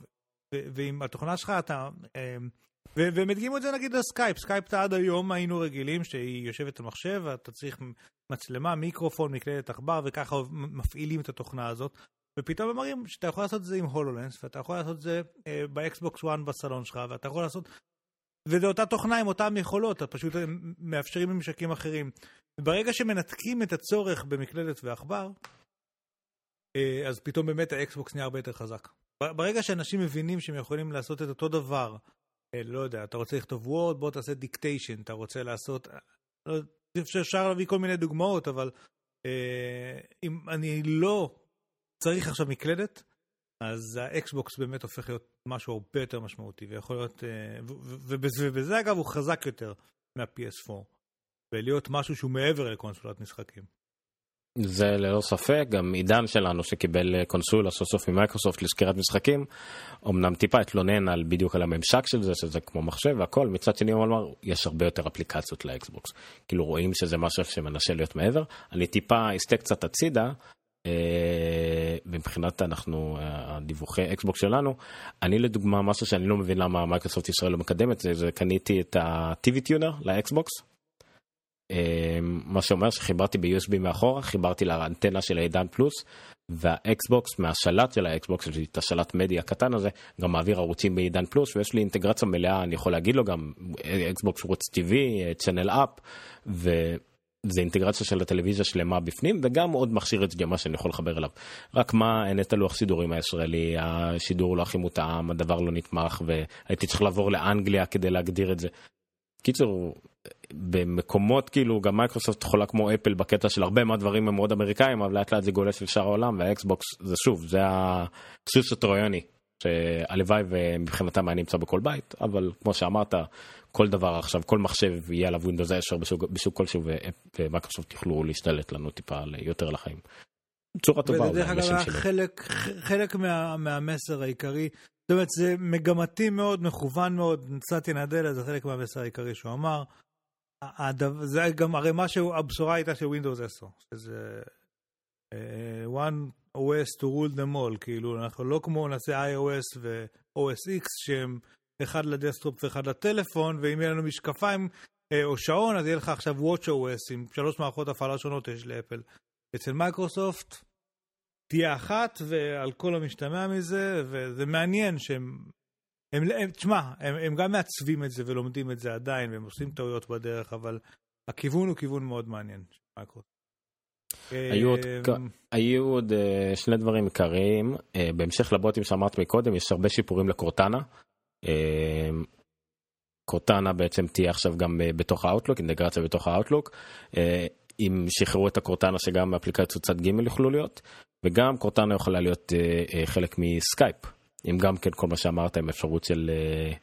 ועם התוכנה שלך אתה... אמ, והם הדגימו את זה נגיד לסקייפ, סקייפ עד היום היינו רגילים שהיא יושבת על מחשב ואתה צריך מצלמה, מיקרופון, מקלדת עכבר וככה מפעילים את התוכנה הזאת. ופתאום הם מראים שאתה יכול לעשות את זה עם הולולנס ואתה יכול לעשות את זה אה, באקסבוקס 1 בסלון שלך ואתה יכול לעשות וזה אותה תוכנה עם אותן יכולות, פשוט מאפשרים ממשקים אחרים. ברגע שמנתקים את הצורך במקלדת ועכבר, אה, אז פתאום באמת האקסבוקס נהיה הרבה יותר חזק. ברגע שאנשים מבינים שהם יכולים לעשות את אותו דבר, אה, לא יודע, אתה רוצה לכתוב וורד, בוא תעשה dictation, אתה רוצה לעשות... אה, לא, אפשר להביא כל מיני דוגמאות, אבל אם אני לא צריך עכשיו מקלדת, אז האקסבוקס באמת הופך להיות משהו הרבה יותר משמעותי, ויכול להיות... ובזה אגב הוא חזק יותר מה-PS4. ולהיות משהו שהוא מעבר לקונסולת משחקים. זה ללא ספק, גם עידן שלנו שקיבל אה, קונסולה סוף סוף ממייקרוסופט לסקירת משחקים, אמנם טיפה התלונן על בדיוק על הממשק של זה, שזה כמו מחשב והכל, מצד שני הוא אמר, יש הרבה יותר אפליקציות לאקסבוקס. כאילו רואים שזה משהו שמנסה להיות מעבר. אני טיפה אסתה קצת הצידה, אה, מבחינת אנחנו, אה, הדיווחי אקסבוקס שלנו, אני לדוגמה, משהו שאני לא מבין למה מייקרוסופט ישראל לא מקדמת, זה, זה קניתי את ה-TV tuner לאקסבוקס. אמ, מה שאומר שחיברתי ב-USB מאחורה, חיברתי לאנטנה של העידן פלוס, והאקסבוקס מהשלט של האקסבוקס, את השלט מדיה הקטן הזה, גם מעביר ערוצים בעידן פלוס, ויש לי אינטגרציה מלאה, אני יכול להגיד לו גם אקסבוקס ערוץ TV, channel up, וזה אינטגרציה של הטלוויזיה שלמה בפנים, וגם עוד מכשיר HDMI שאני יכול לחבר אליו. רק מה, אין את הלוח סידורים הישראלי, השידור לא הכי מותאם, הדבר לא נתמך, והייתי צריך לעבור לאנגליה כדי להגדיר את זה. קיצור, במקומות כאילו גם מייקרוסופט יכולה כמו אפל בקטע של הרבה מהדברים הם מאוד אמריקאים אבל לאט לאט זה גולש לשאר העולם והאקסבוקס זה שוב זה הסוס הטרויאני שהלוואי ומבחינתם היה נמצא בכל בית אבל כמו שאמרת כל דבר עכשיו כל מחשב יהיה עליו ווינדוס 10 בשוק, בשוק כלשהו ומייקרוסופט יוכלו להשתלט לנו טיפה יותר לחיים. צורה טובה. ודרך אגב חלק, חלק מה, מהמסר העיקרי זאת אומרת, זה מגמתי מאוד, מכוון מאוד, נצאתי נדלה, זה חלק מהמסר העיקרי שהוא אמר. הדבר, זה גם, הרי מה שהבשורה הייתה של Windows 10, שזה uh, one OS to rule them all, כאילו, אנחנו לא כמו נעשה iOS ו-OS X, שהם אחד לדסטרופ ואחד לטלפון, ואם יהיה לנו משקפיים uh, או שעון, אז יהיה לך עכשיו WatchOS עם שלוש מערכות הפעלה שונות יש לאפל. אצל מייקרוסופט, תהיה אחת ועל כל המשתמע מזה, וזה מעניין שהם... הם, הם, תשמע, הם, הם גם מעצבים את זה ולומדים את זה עדיין, והם עושים טעויות בדרך, אבל הכיוון הוא כיוון מאוד מעניין. היו עוד, אמ, היו עוד אה, שני דברים עיקריים, אה, בהמשך לבוטים שאמרת מקודם, יש הרבה שיפורים לקורטנה. אה, קורטנה בעצם תהיה עכשיו גם בתוך האוטלוק, אינטגרציה בתוך האוטלוק. אם שחררו את הקורטנה שגם אפליקציות צד ג' יוכלו להיות, וגם קורטנה יכולה להיות אה, אה, חלק מסקייפ, אם גם כן כל מה שאמרת עם אפשרות של אה,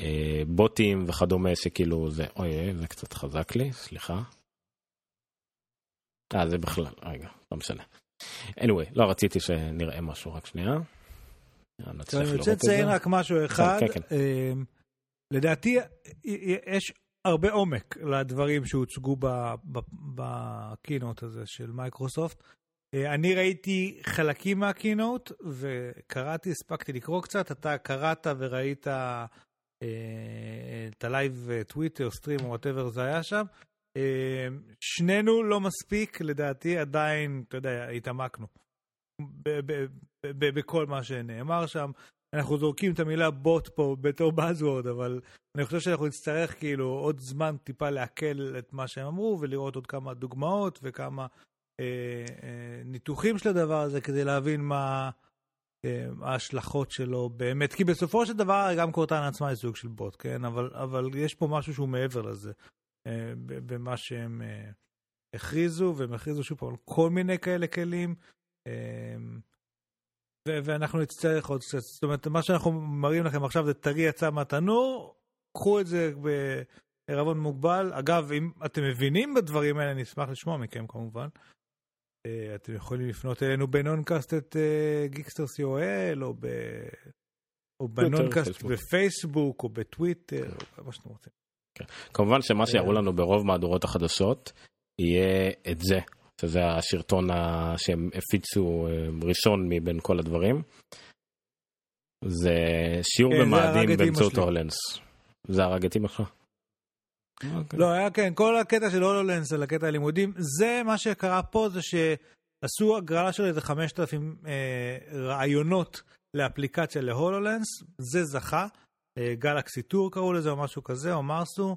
אה, בוטים וכדומה שכאילו זה, אוי זה קצת חזק לי, סליחה. אה זה בכלל, רגע, לא משנה. anyway, לא רציתי שנראה משהו, רק שנייה. אני רוצה לציין רק משהו אחד. כן, כן. אה, לדעתי יש הרבה עומק לדברים שהוצגו ב keynote הזה של מייקרוסופט. אה, אני ראיתי חלקים מה keynote וקראתי, הספקתי לקרוא קצת, אתה קראת וראית אה, את ה live טוויטר, stream או whatever זה היה שם. אה, שנינו לא מספיק, לדעתי עדיין, אתה יודע, התעמקנו בכל מה שנאמר שם. אנחנו זורקים את המילה בוט פה בתור buzzword, אבל אני חושב שאנחנו נצטרך כאילו עוד זמן טיפה לעכל את מה שהם אמרו ולראות עוד כמה דוגמאות וכמה אה, אה, ניתוחים של הדבר הזה כדי להבין מה, אה, ההשלכות שלו באמת, כי בסופו של דבר גם קורטנה עצמה היא סוג של בוט, כן? אבל, אבל יש פה משהו שהוא מעבר לזה, אה, במה שהם אה, הכריזו, והם הכריזו שוב פעם כל מיני כאלה כלים. ואנחנו נצטרך עוד קצת, זאת אומרת, מה שאנחנו מראים לכם עכשיו זה טרי יצא מהתנור, קחו את זה בערבון מוגבל. אגב, אם אתם מבינים בדברים האלה, אני אשמח לשמוע מכם כמובן. אה, אתם יכולים לפנות אלינו בנונקאסט את אה, co.il, או, ב... או בנונקאסט בפייסבוק, או בטוויטר, או מה שאתם רוצים. כן. כמובן שמה שיראו לנו ברוב מהדורות החדשות, יהיה את זה, שזה השרטון שהם הפיצו אה, ראשון מבין כל הדברים. זה שיעור כן, במאדים באמצעות הולנס. זה הרג את אמא שלך? אוקיי. לא, היה כן, כל הקטע של הולולנס על הקטע הלימודים, זה מה שקרה פה, זה שעשו הגרלה של איזה 5,000 אה, רעיונות לאפליקציה להולולנס, זה זכה, אה, גלקסי טור קראו לזה או משהו כזה, או מרסו,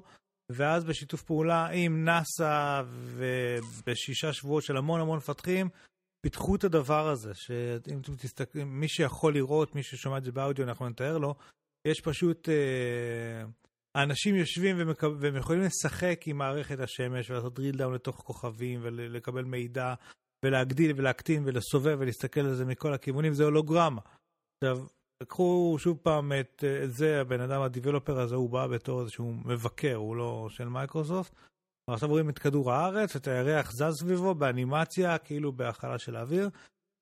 ואז בשיתוף פעולה עם נאסא ובשישה שבועות של המון המון מפתחים, פיתחו את הדבר הזה, שאם אתם תסתכלים, מי שיכול לראות, מי ששומע את זה באודיו, אנחנו נתאר לו, יש פשוט... אה, האנשים יושבים. והם יכולים לשחק עם מערכת השמש ולעשות drill down לתוך כוכבים ולקבל מידע ולהגדיל ולהקטין ולסובב ולהסתכל על זה מכל הכיוונים, זה הולוגרמה. עכשיו, לקחו שוב פעם את, את זה, הבן אדם, ה developer הזה, הוא בא בתור איזשהו מבקר, הוא לא של מייקרוסופט. עכשיו רואים את כדור הארץ, את הירח זז סביבו באנימציה, כאילו בהכלה של האוויר.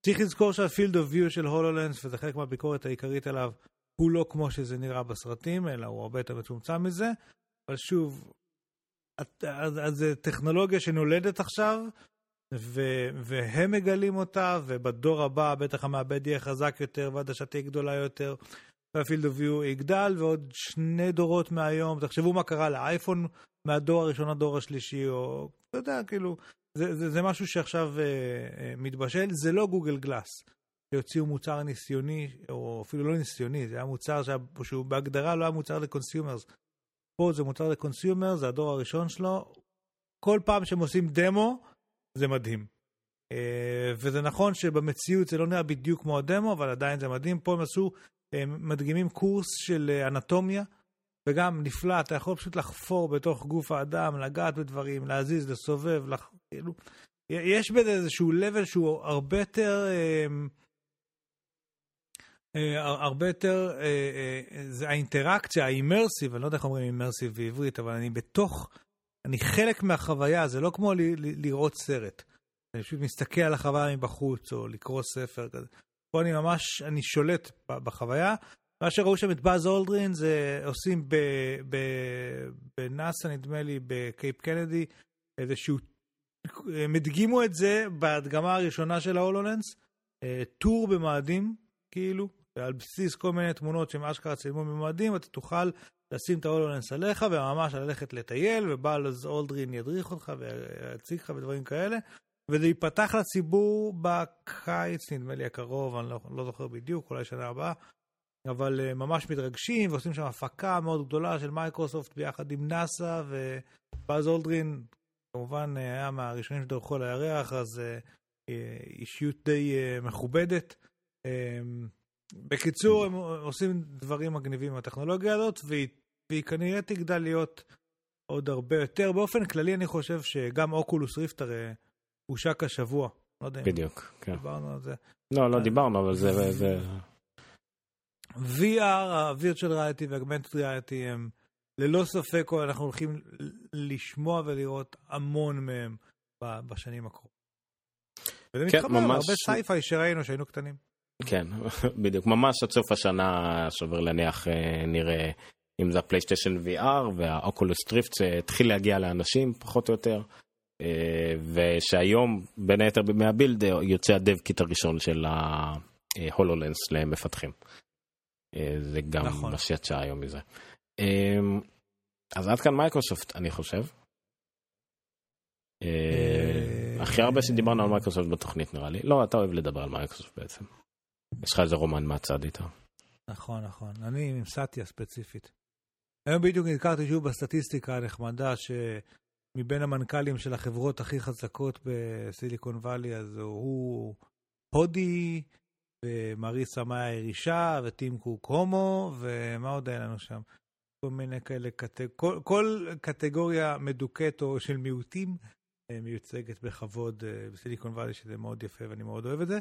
צריך לזכור שה field of view של הולולנס, וזה חלק מהביקורת העיקרית עליו, הוא לא כמו שזה נראה בסרטים, אלא הוא הרבה יותר מצומצם מזה. אבל שוב, אז זו טכנולוגיה שנולדת עכשיו, ו- והם מגלים אותה, ובדור הבא בטח המעבד יהיה חזק יותר, והעדשה תהיה גדולה יותר, וה field of view יגדל, ועוד שני דורות מהיום, תחשבו מה קרה לאייפון מהדור הראשון לדור השלישי, או אתה יודע, כאילו, זה, זה, זה משהו שעכשיו uh, uh, מתבשל, זה לא גוגל גלאס. שהוציאו מוצר ניסיוני, או אפילו לא ניסיוני, זה היה מוצר שהיה, שהוא בהגדרה לא היה מוצר ל consumers. פה זה מוצר לקונסיומר, זה הדור הראשון שלו. כל פעם שהם עושים דמו, זה מדהים. Uh, וזה נכון שבמציאות זה לא נראה בדיוק כמו הדמו, אבל עדיין זה מדהים. פה הם עשו, הם מדגימים קורס של uh, אנטומיה, וגם נפלא, אתה יכול פשוט לחפור בתוך גוף האדם, לגעת בדברים, להזיז, לסובב, לח... כאילו, יש בזה איזשהו level שהוא הרבה יותר... אה, הרבה יותר, אה, אה, זה האינטראקציה, ה immersive, אני לא יודע איך אומרים immersive בעברית, אבל אני בתוך, אני חלק מהחוויה, זה לא כמו לראות סרט. אני פשוט מסתכל על החוויה מבחוץ, או לקרוא ספר כזה. פה אני ממש, אני שולט בחוויה. מה שראו שם את באז אולדרין זה עושים בנאסא, נדמה לי, בקייפ קנדי, איזשהו, הם הדגימו את זה בהדגמה הראשונה של ההולולנס, טור במאדים, כאילו, ועל בסיס כל מיני תמונות שהם אשכרה צילמו ממאדים, אתה תוכל לשים את ה HoloLens עליך וממש ללכת לטייל, ובאז אולדרין ידריך אותך ויציג לך ודברים כאלה. וזה ייפתח לציבור בקיץ, נדמה לי הקרוב, אני לא, לא זוכר בדיוק, אולי שנה הבאה, אבל uh, ממש מתרגשים ועושים שם הפקה מאוד גדולה של מייקרוסופט ביחד עם נאסא, ובאז אולדרין כמובן uh, היה מהראשונים שדרכו על הירח, אז uh, אישיות די uh, מכובדת. Uh, בקיצור, הם עושים דברים מגניבים עם הטכנולוגיה הזאת, והיא, והיא כנראה תגדל להיות עוד הרבה יותר. באופן כללי, אני חושב שגם אוקולוס ריפט הרי הושק השבוע. לא יודע בדיוק, אם כן. דיברנו על זה. לא, לא דיברנו, אבל זה... זה... VR, ה-Virtual Reality וה-Augmented Reality הם ללא ספק, אנחנו הולכים לשמוע ולראות המון מהם בשנים הקרובות. וזה כן, מתחבר ממש... הרבה sci-fi שראינו שהיינו קטנים. כן, [laughs] בדיוק, ממש עד סוף השנה, סביר להניח, אה, נראה אם זה הפלייסטיישן VR והאוקולוס ריפט התחיל להגיע לאנשים, פחות או יותר. אה, ושהיום, בין היתר מה Build, יוצא ה dev kit הראשון של ה HoloLens למפתחים. אה, זה גם נכון. מה שיצא היום מזה. אז עד כאן מייקרוסופט, אני חושב. הכי הרבה שדיברנו על מייקרוסופט בתוכנית נראה לי. לא, אתה אוהב לדבר על מייקרוסופט בעצם. יש לך איזה רומן מהצד איתו. נכון, נכון. אני עם סאטיה ספציפית. היום בדיוק נזכרתי שוב בסטטיסטיקה הנחמדה שמבין המנכ"לים של החברות הכי חזקות בסיליקון וואלי, אז הוא הודי, ומריסה מאיה ירישה, וטים קוק הומו, ומה עוד היה לנו שם? כל מיני כאלה, קטג... כל, כל קטגוריה מדוכאת או של מיעוטים אה, מיוצגת בכבוד אה, בסיליקון וואלי, שזה מאוד יפה ואני מאוד אוהב את זה.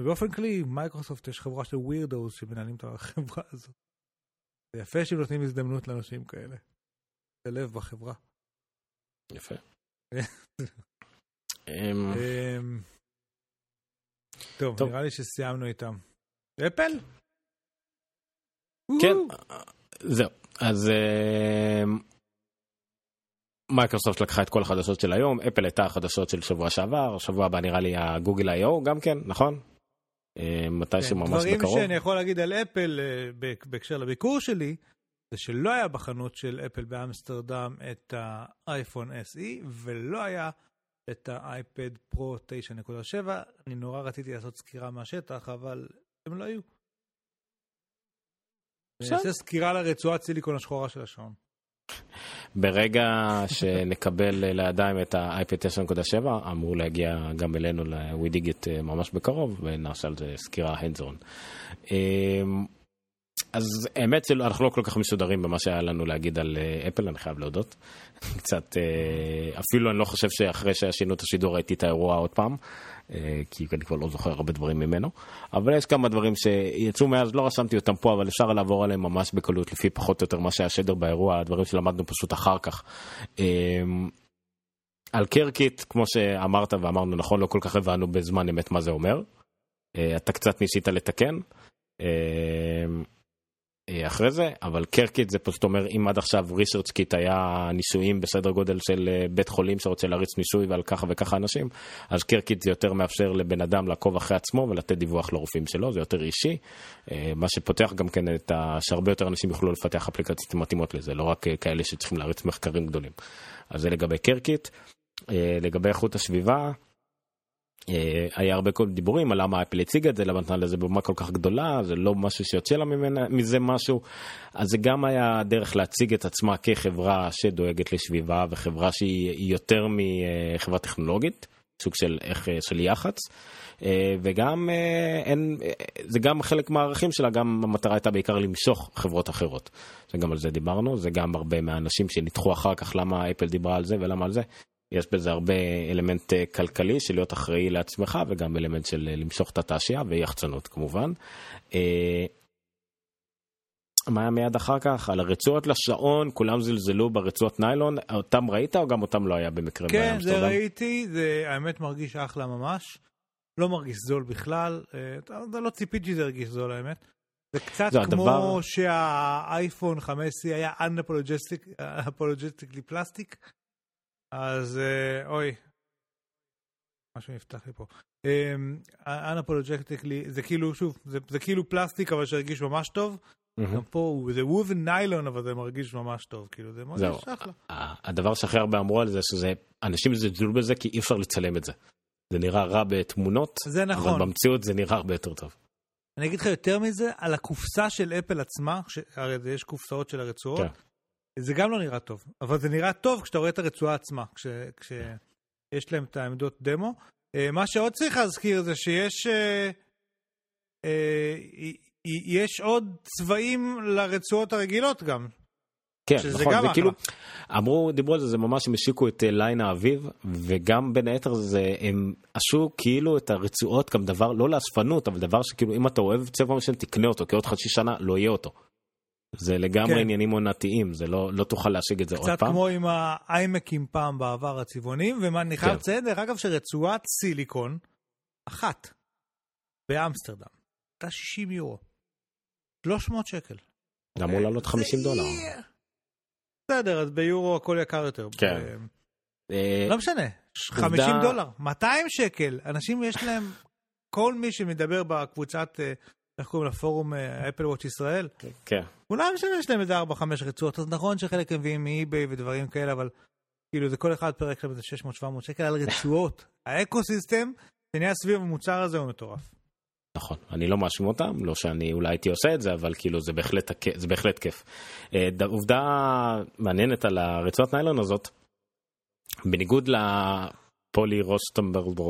ובאופן כללי, מייקרוסופט יש חברה של ווירדוס שמנהלים את החברה [laughs] הזאת. זה יפה שהם נותנים הזדמנות לאנשים כאלה. זה לב בחברה. יפה. [laughs] אמ, אמ, טוב, נראה לי שסיימנו איתם. אפל? כן, זהו. אז אמ, מייקרוסופט לקחה את כל החדשות של היום, אפל הייתה החדשות של שבוע שעבר, שבוע הבא נראה לי הגוגל איי-או גם כן, נכון? מתי שממש כן, בקרוב. דברים שאני יכול להגיד על אפל אה, בהקשר לביקור שלי, זה שלא היה בחנות של אפל באמסטרדם את האייפון SE, ולא היה את האייפד Pro 9.7. אני נורא רציתי לעשות סקירה מהשטח, אבל הם לא היו. אני אעשה סקירה לרצועת סיליקון השחורה של השעון. ברגע שנקבל לידיים את ה-IP 9.7 אמור להגיע גם אלינו ל-WeDigit ממש בקרוב ונעשה על זה סקירה on. אמ, אז האמת שאנחנו לא כל כך מסודרים במה שהיה לנו להגיד על אפל אני חייב להודות. [laughs] קצת אפילו אני לא חושב שאחרי שעשינו את השידור ראיתי את האירוע עוד פעם. אה, כי אני כבר לא זוכר הרבה דברים ממנו, אבל יש כמה דברים שיצאו מאז, לא רשמתי אותם פה, אבל אפשר לעבור עליהם ממש בקלות, לפי פחות או יותר מה שהיה שדובר באירוע, הדברים שלמדנו פשוט אחר כך. אה, על CareKit, כמו שאמרת ואמרנו נכון, לא כל כך הבנו בזמן אמת מה זה אומר. אה, אתה קצת ניסית לתקן. אה, אחרי זה, אבל CareKit זה פשוט אומר אם עד עכשיו ResearchKit היה ניסויים בסדר גודל של אה, בית חולים שרוצה להריץ ניסוי ועל ככה וככה אנשים, אז קרקיט זה יותר מאפשר לבן אדם לעקוב אחרי עצמו ולתת דיווח לרופאים שלו, זה יותר אישי, אה, מה שפותח גם כן את ה... שהרבה יותר אנשים יוכלו לפתח אפליקציות מתאימות לזה, לא רק כאלה שצריכים להריץ מחקרים גדולים. אז זה לגבי קרקיט. לגבי איכות הסביבה, היה הרבה כל דיבורים על למה אפל הציגה את זה, למה נתנה לזה במה כל כך גדולה, זה לא משהו שיוצא לה ממנה, מזה משהו. אז זה גם היה דרך להציג את עצמה כחברה שדואגת לסביבה וחברה שהיא יותר מחברה טכנולוגית, סוג של, איך, של יח"צ. אה, וגם אה, אין, זה גם חלק מהערכים שלה, גם המטרה הייתה בעיקר למשוך חברות אחרות. שגם על זה דיברנו, זה גם הרבה מהאנשים שניתחו אחר כך למה אפל דיברה על זה ולמה על זה. יש בזה הרבה אלמנט אה, כלכלי של להיות אחראי לעצמך וגם אלמנט של אה, למשוך את התעשייה ויחצנות כמובן. אה, מה היה מיד אחר כך? על הרצועות לשעון, כולם זלזלו ברצועות ניילון, אותם ראית או גם אותם לא היה במקרה? כן, זה ראיתי, זה האמת מרגיש אחלה ממש. לא מרגיש זול בכלל, אתה לא ציפיתי שזה ירגיש זול האמת. זה קצת זה כמו הדבר... שהאייפון 15 היה unapologetically פלסטיק. אז אה, אוי, משהו נפתח לי פה. אנפולוג'קטיקלי, זה כאילו, שוב, זה, זה כאילו פלסטיק אבל שהרגיש ממש טוב. גם פה זה וובן ניילון אבל זה מרגיש ממש טוב, כאילו זה מרגיש אחלה. הדבר שהכי הרבה אמרו על זה, שזה, אנשים זלזלו בזה כי אי אפשר לצלם את זה. זה נראה רע בתמונות, זה נכון. אבל במציאות זה נראה הרבה יותר טוב. אני אגיד לך יותר מזה, על הקופסה של אפל עצמה, הרי יש קופסאות של הרצועות, כן. זה גם לא נראה טוב, אבל זה נראה טוב כשאתה רואה את הרצועה עצמה, כש, כשיש להם את העמדות דמו. אה, מה שעוד צריך להזכיר זה שיש אה, אה, יש עוד צבעים לרצועות הרגילות גם. כן, נכון, זה כאילו, אמרו, דיברו על זה, זה ממש הם השיקו את ליין האביב, וגם בין היתר זה, הם עשו כאילו את הרצועות, גם דבר, לא לאספנות, אבל דבר שכאילו אם אתה אוהב צבע משל תקנה אותו, כי עוד חצי שנה לא יהיה אותו. זה לגמרי כן. עניינים עונתיים, זה לא, לא תוכל להשיג את זה עוד פעם. קצת כמו עם האיימקים פעם בעבר הצבעונים, ואני חייב כן. לציין, דרך אגב, שרצועת סיליקון אחת באמסטרדם, הייתה 60 יורו. 300 שקל. זה אמור לעלות 50 דולר. בסדר, אז ביורו הכל יקר יותר. כן. אה, לא משנה, 50 דולר, 200 שקל, אנשים יש להם, כל מי שמדבר בקבוצת אה, איך קוראים לפורום אפל וואץ' ישראל? כן. כולם יש להם איזה 4-5 רצועות, אז נכון שחלק מביאים מאי-ביי ודברים כאלה, אבל כאילו זה כל אחד פרק שם איזה 600-700 שקל על רצועות. [laughs] האקו סיסטם שנהיה סביב המוצר הזה הוא מטורף. נכון, אני לא מאשים אותם, לא שאני אולי הייתי עושה את זה, אבל כאילו זה בהחלט, זה בהחלט כיף. אה, עובדה מעניינת על הרצועת ניילון הזאת, בניגוד לפולי רוסטמברג,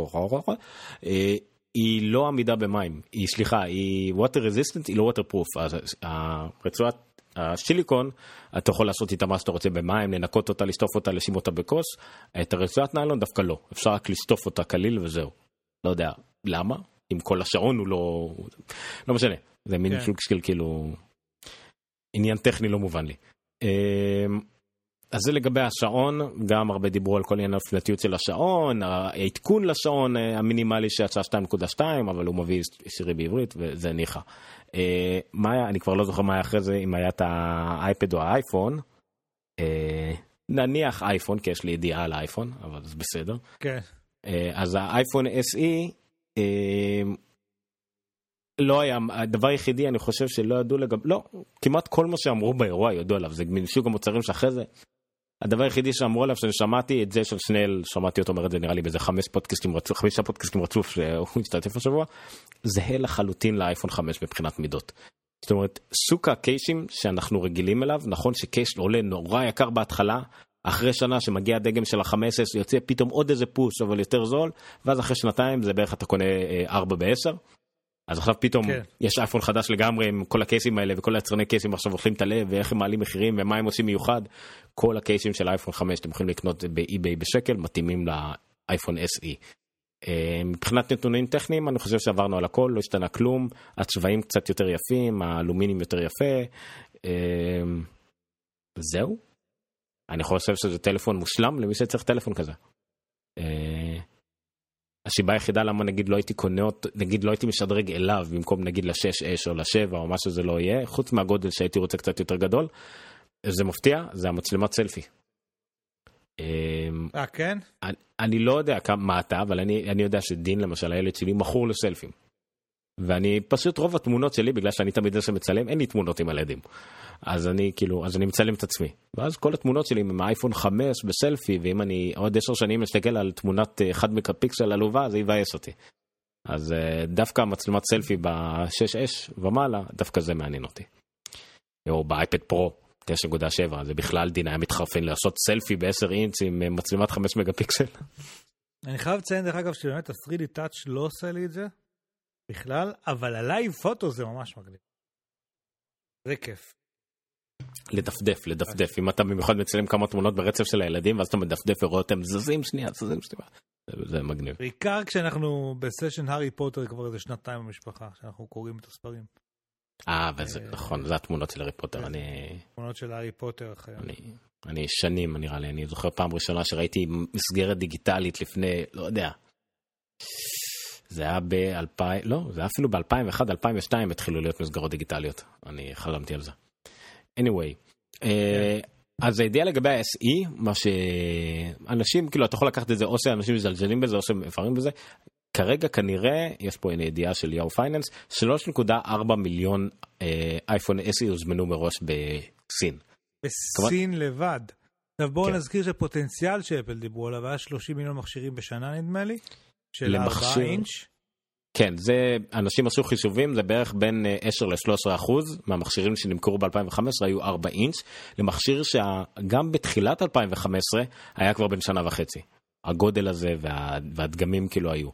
היא לא עמידה במים, היא סליחה, היא water resistant, היא לא waterproof, אז הרצועת השיליקון, אתה יכול לעשות איתה מה שאתה רוצה במים, לנקות אותה, לשטוף אותה, לשים אותה בכוס, את הרצועת ניילון דווקא לא, אפשר רק לשטוף אותה קליל וזהו. לא יודע למה, אם כל השעון הוא לא, לא משנה, זה מין כן. סוג של כאילו עניין טכני לא מובן לי. אז זה לגבי השעון, גם הרבה דיברו על כל עניין הפלטיות של השעון, העדכון לשעון אה, המינימלי שיצא 2.2, אבל הוא מביא שירי בעברית וזה ניחא. אה, מה היה, אני כבר לא זוכר מה היה אחרי זה, אם היה את האייפד או האייפון. אה, נניח אייפון, כי יש לי ידיעה על האייפון, אבל זה בסדר. כן. אז האייפון SE, לא היה, הדבר היחידי אני חושב שלא ידעו לגבי, לא, כמעט כל מה שאמרו באירוע ידעו עליו, זה מסוג המוצרים שאחרי זה הדבר היחידי שאמרו עליו שאני שמעתי את זה של שנל שמעתי אותו אומר את זה נראה לי באיזה חמש פודקאסטים רצוף חמישה פודקאסטים רצוף שהוא השתתף השבוע זהה לחלוטין לאייפון 5 מבחינת מידות. זאת אומרת סוג הקיישים שאנחנו רגילים אליו נכון שקייש עולה נורא יקר בהתחלה אחרי שנה שמגיע הדגם של ה-15 יוצא פתאום עוד איזה פוש אבל יותר זול ואז אחרי שנתיים זה בערך אתה קונה 4 אה, ב-10 אז עכשיו פתאום כן. יש אייפון חדש לגמרי עם כל הקייסים האלה וכל היצרני קייסים עכשיו אוכלים את הלב ואיך הם מעלים מחירים ומה הם עושים מיוחד. כל הקייסים של אייפון 5 אתם יכולים לקנות באי-ביי בשקל מתאימים לאייפון SE. אה, מבחינת נתונים טכניים אני חושב שעברנו על הכל לא השתנה כלום הצבעים קצת יותר יפים האלומינים יותר יפה. אה, זהו. אני חושב שזה טלפון מושלם למי שצריך טלפון כזה. הסיבה היחידה למה נגיד לא הייתי קונה אותו, נגיד לא הייתי משדרג אליו במקום נגיד לשש אש או לשבע או מה שזה לא יהיה, חוץ מהגודל שהייתי רוצה קצת יותר גדול, זה מפתיע, זה המצלמת סלפי. אמ, אה כן? אני, אני לא יודע כמה, מה אתה, אבל אני, אני יודע שדין למשל הילד שלי מכור לסלפים. ואני פשוט רוב התמונות שלי בגלל שאני תמיד זה שמצלם אין לי תמונות עם הלדים. אז אני כאילו אז אני מצלם את עצמי ואז כל התמונות שלי עם האייפון 5 בסלפי ואם אני עוד 10 שנים אסתכל על תמונת 1 אה, מקפיקסל עלובה זה יבאס אותי. אז אה, דווקא מצלמת סלפי ב-6S ומעלה דווקא זה מעניין אותי. או באייפד פרו 9.7 זה בכלל דין היה מתחרפן לעשות סלפי ב-10 אינץ עם אה, מצלמת 5 מגה-פיקסל. אני חייב לציין דרך אגב שבאמת ה-3D touch לא עושה לי את זה בכלל אבל ה live photo זה ממש מגניב. זה כיף. לדפדף לדפדף אם אתה במיוחד מצלם כמה תמונות ברצף של הילדים ואז אתה מדפדף ורואה אותם זזים שנייה זזים שנייה. זה מגניב. בעיקר כשאנחנו ב session הארי פוטר כבר איזה שנתיים במשפחה שאנחנו קוראים את הספרים. אה וזה נכון זה התמונות של הארי פוטר אני תמונות של הארי פוטר אני שנים נראה לי אני זוכר פעם ראשונה שראיתי מסגרת דיגיטלית לפני לא יודע. זה היה ב-2000 לא זה היה אפילו ב-2001 2002 התחילו להיות מסגרות דיגיטליות אני חלמתי על זה. anyway. אה, אז הידיעה לגבי ה-SE, מה שאנשים, כאילו, אתה יכול לקחת את זה, או שאנשים מזלזלים בזה, או שמפארים בזה. כרגע כנראה, יש פה הנה ידיעה של יאו פייננס, 3.4 מיליון אה, אייפון SE הוזמנו מראש בסין. בסין כמובן... לבד. עכשיו בואו כן. נזכיר שפוטנציאל שאפל דיברו עליו היה 30 מיליון מכשירים בשנה נדמה לי, של 4 אינץ'. כן, זה, אנשים עשו חישובים, זה בערך בין 10 אה, ל-13 אחוז מהמכשירים שנמכרו ב-2015 היו 4 אינץ', למכשיר שגם בתחילת 2015 היה כבר בין שנה וחצי. הגודל הזה וה, והדגמים כאילו היו.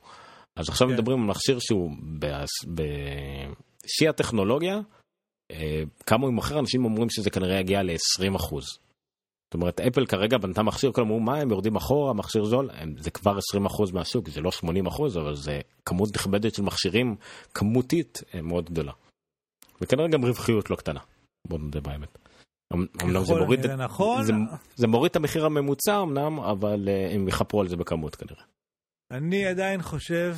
אז עכשיו כן. מדברים על מכשיר שהוא בשיא הטכנולוגיה, אה, כמה הוא מוכר, אנשים אומרים שזה כנראה יגיע ל-20 אחוז. זאת אומרת אפל כרגע בנתה מכשיר כלומר מה הם יורדים אחורה מכשיר זול הם, זה כבר 20% מהשוק זה לא 80% אבל זה כמות נכבדת של מכשירים כמותית אה, מאוד גדולה. וכנראה גם רווחיות לא קטנה. בוא נדבר באמת. אמנם זה מוריד, נכון. זה, זה מוריד את המחיר הממוצע אמנם אבל uh, הם יחפרו על זה בכמות כנראה. אני עדיין חושב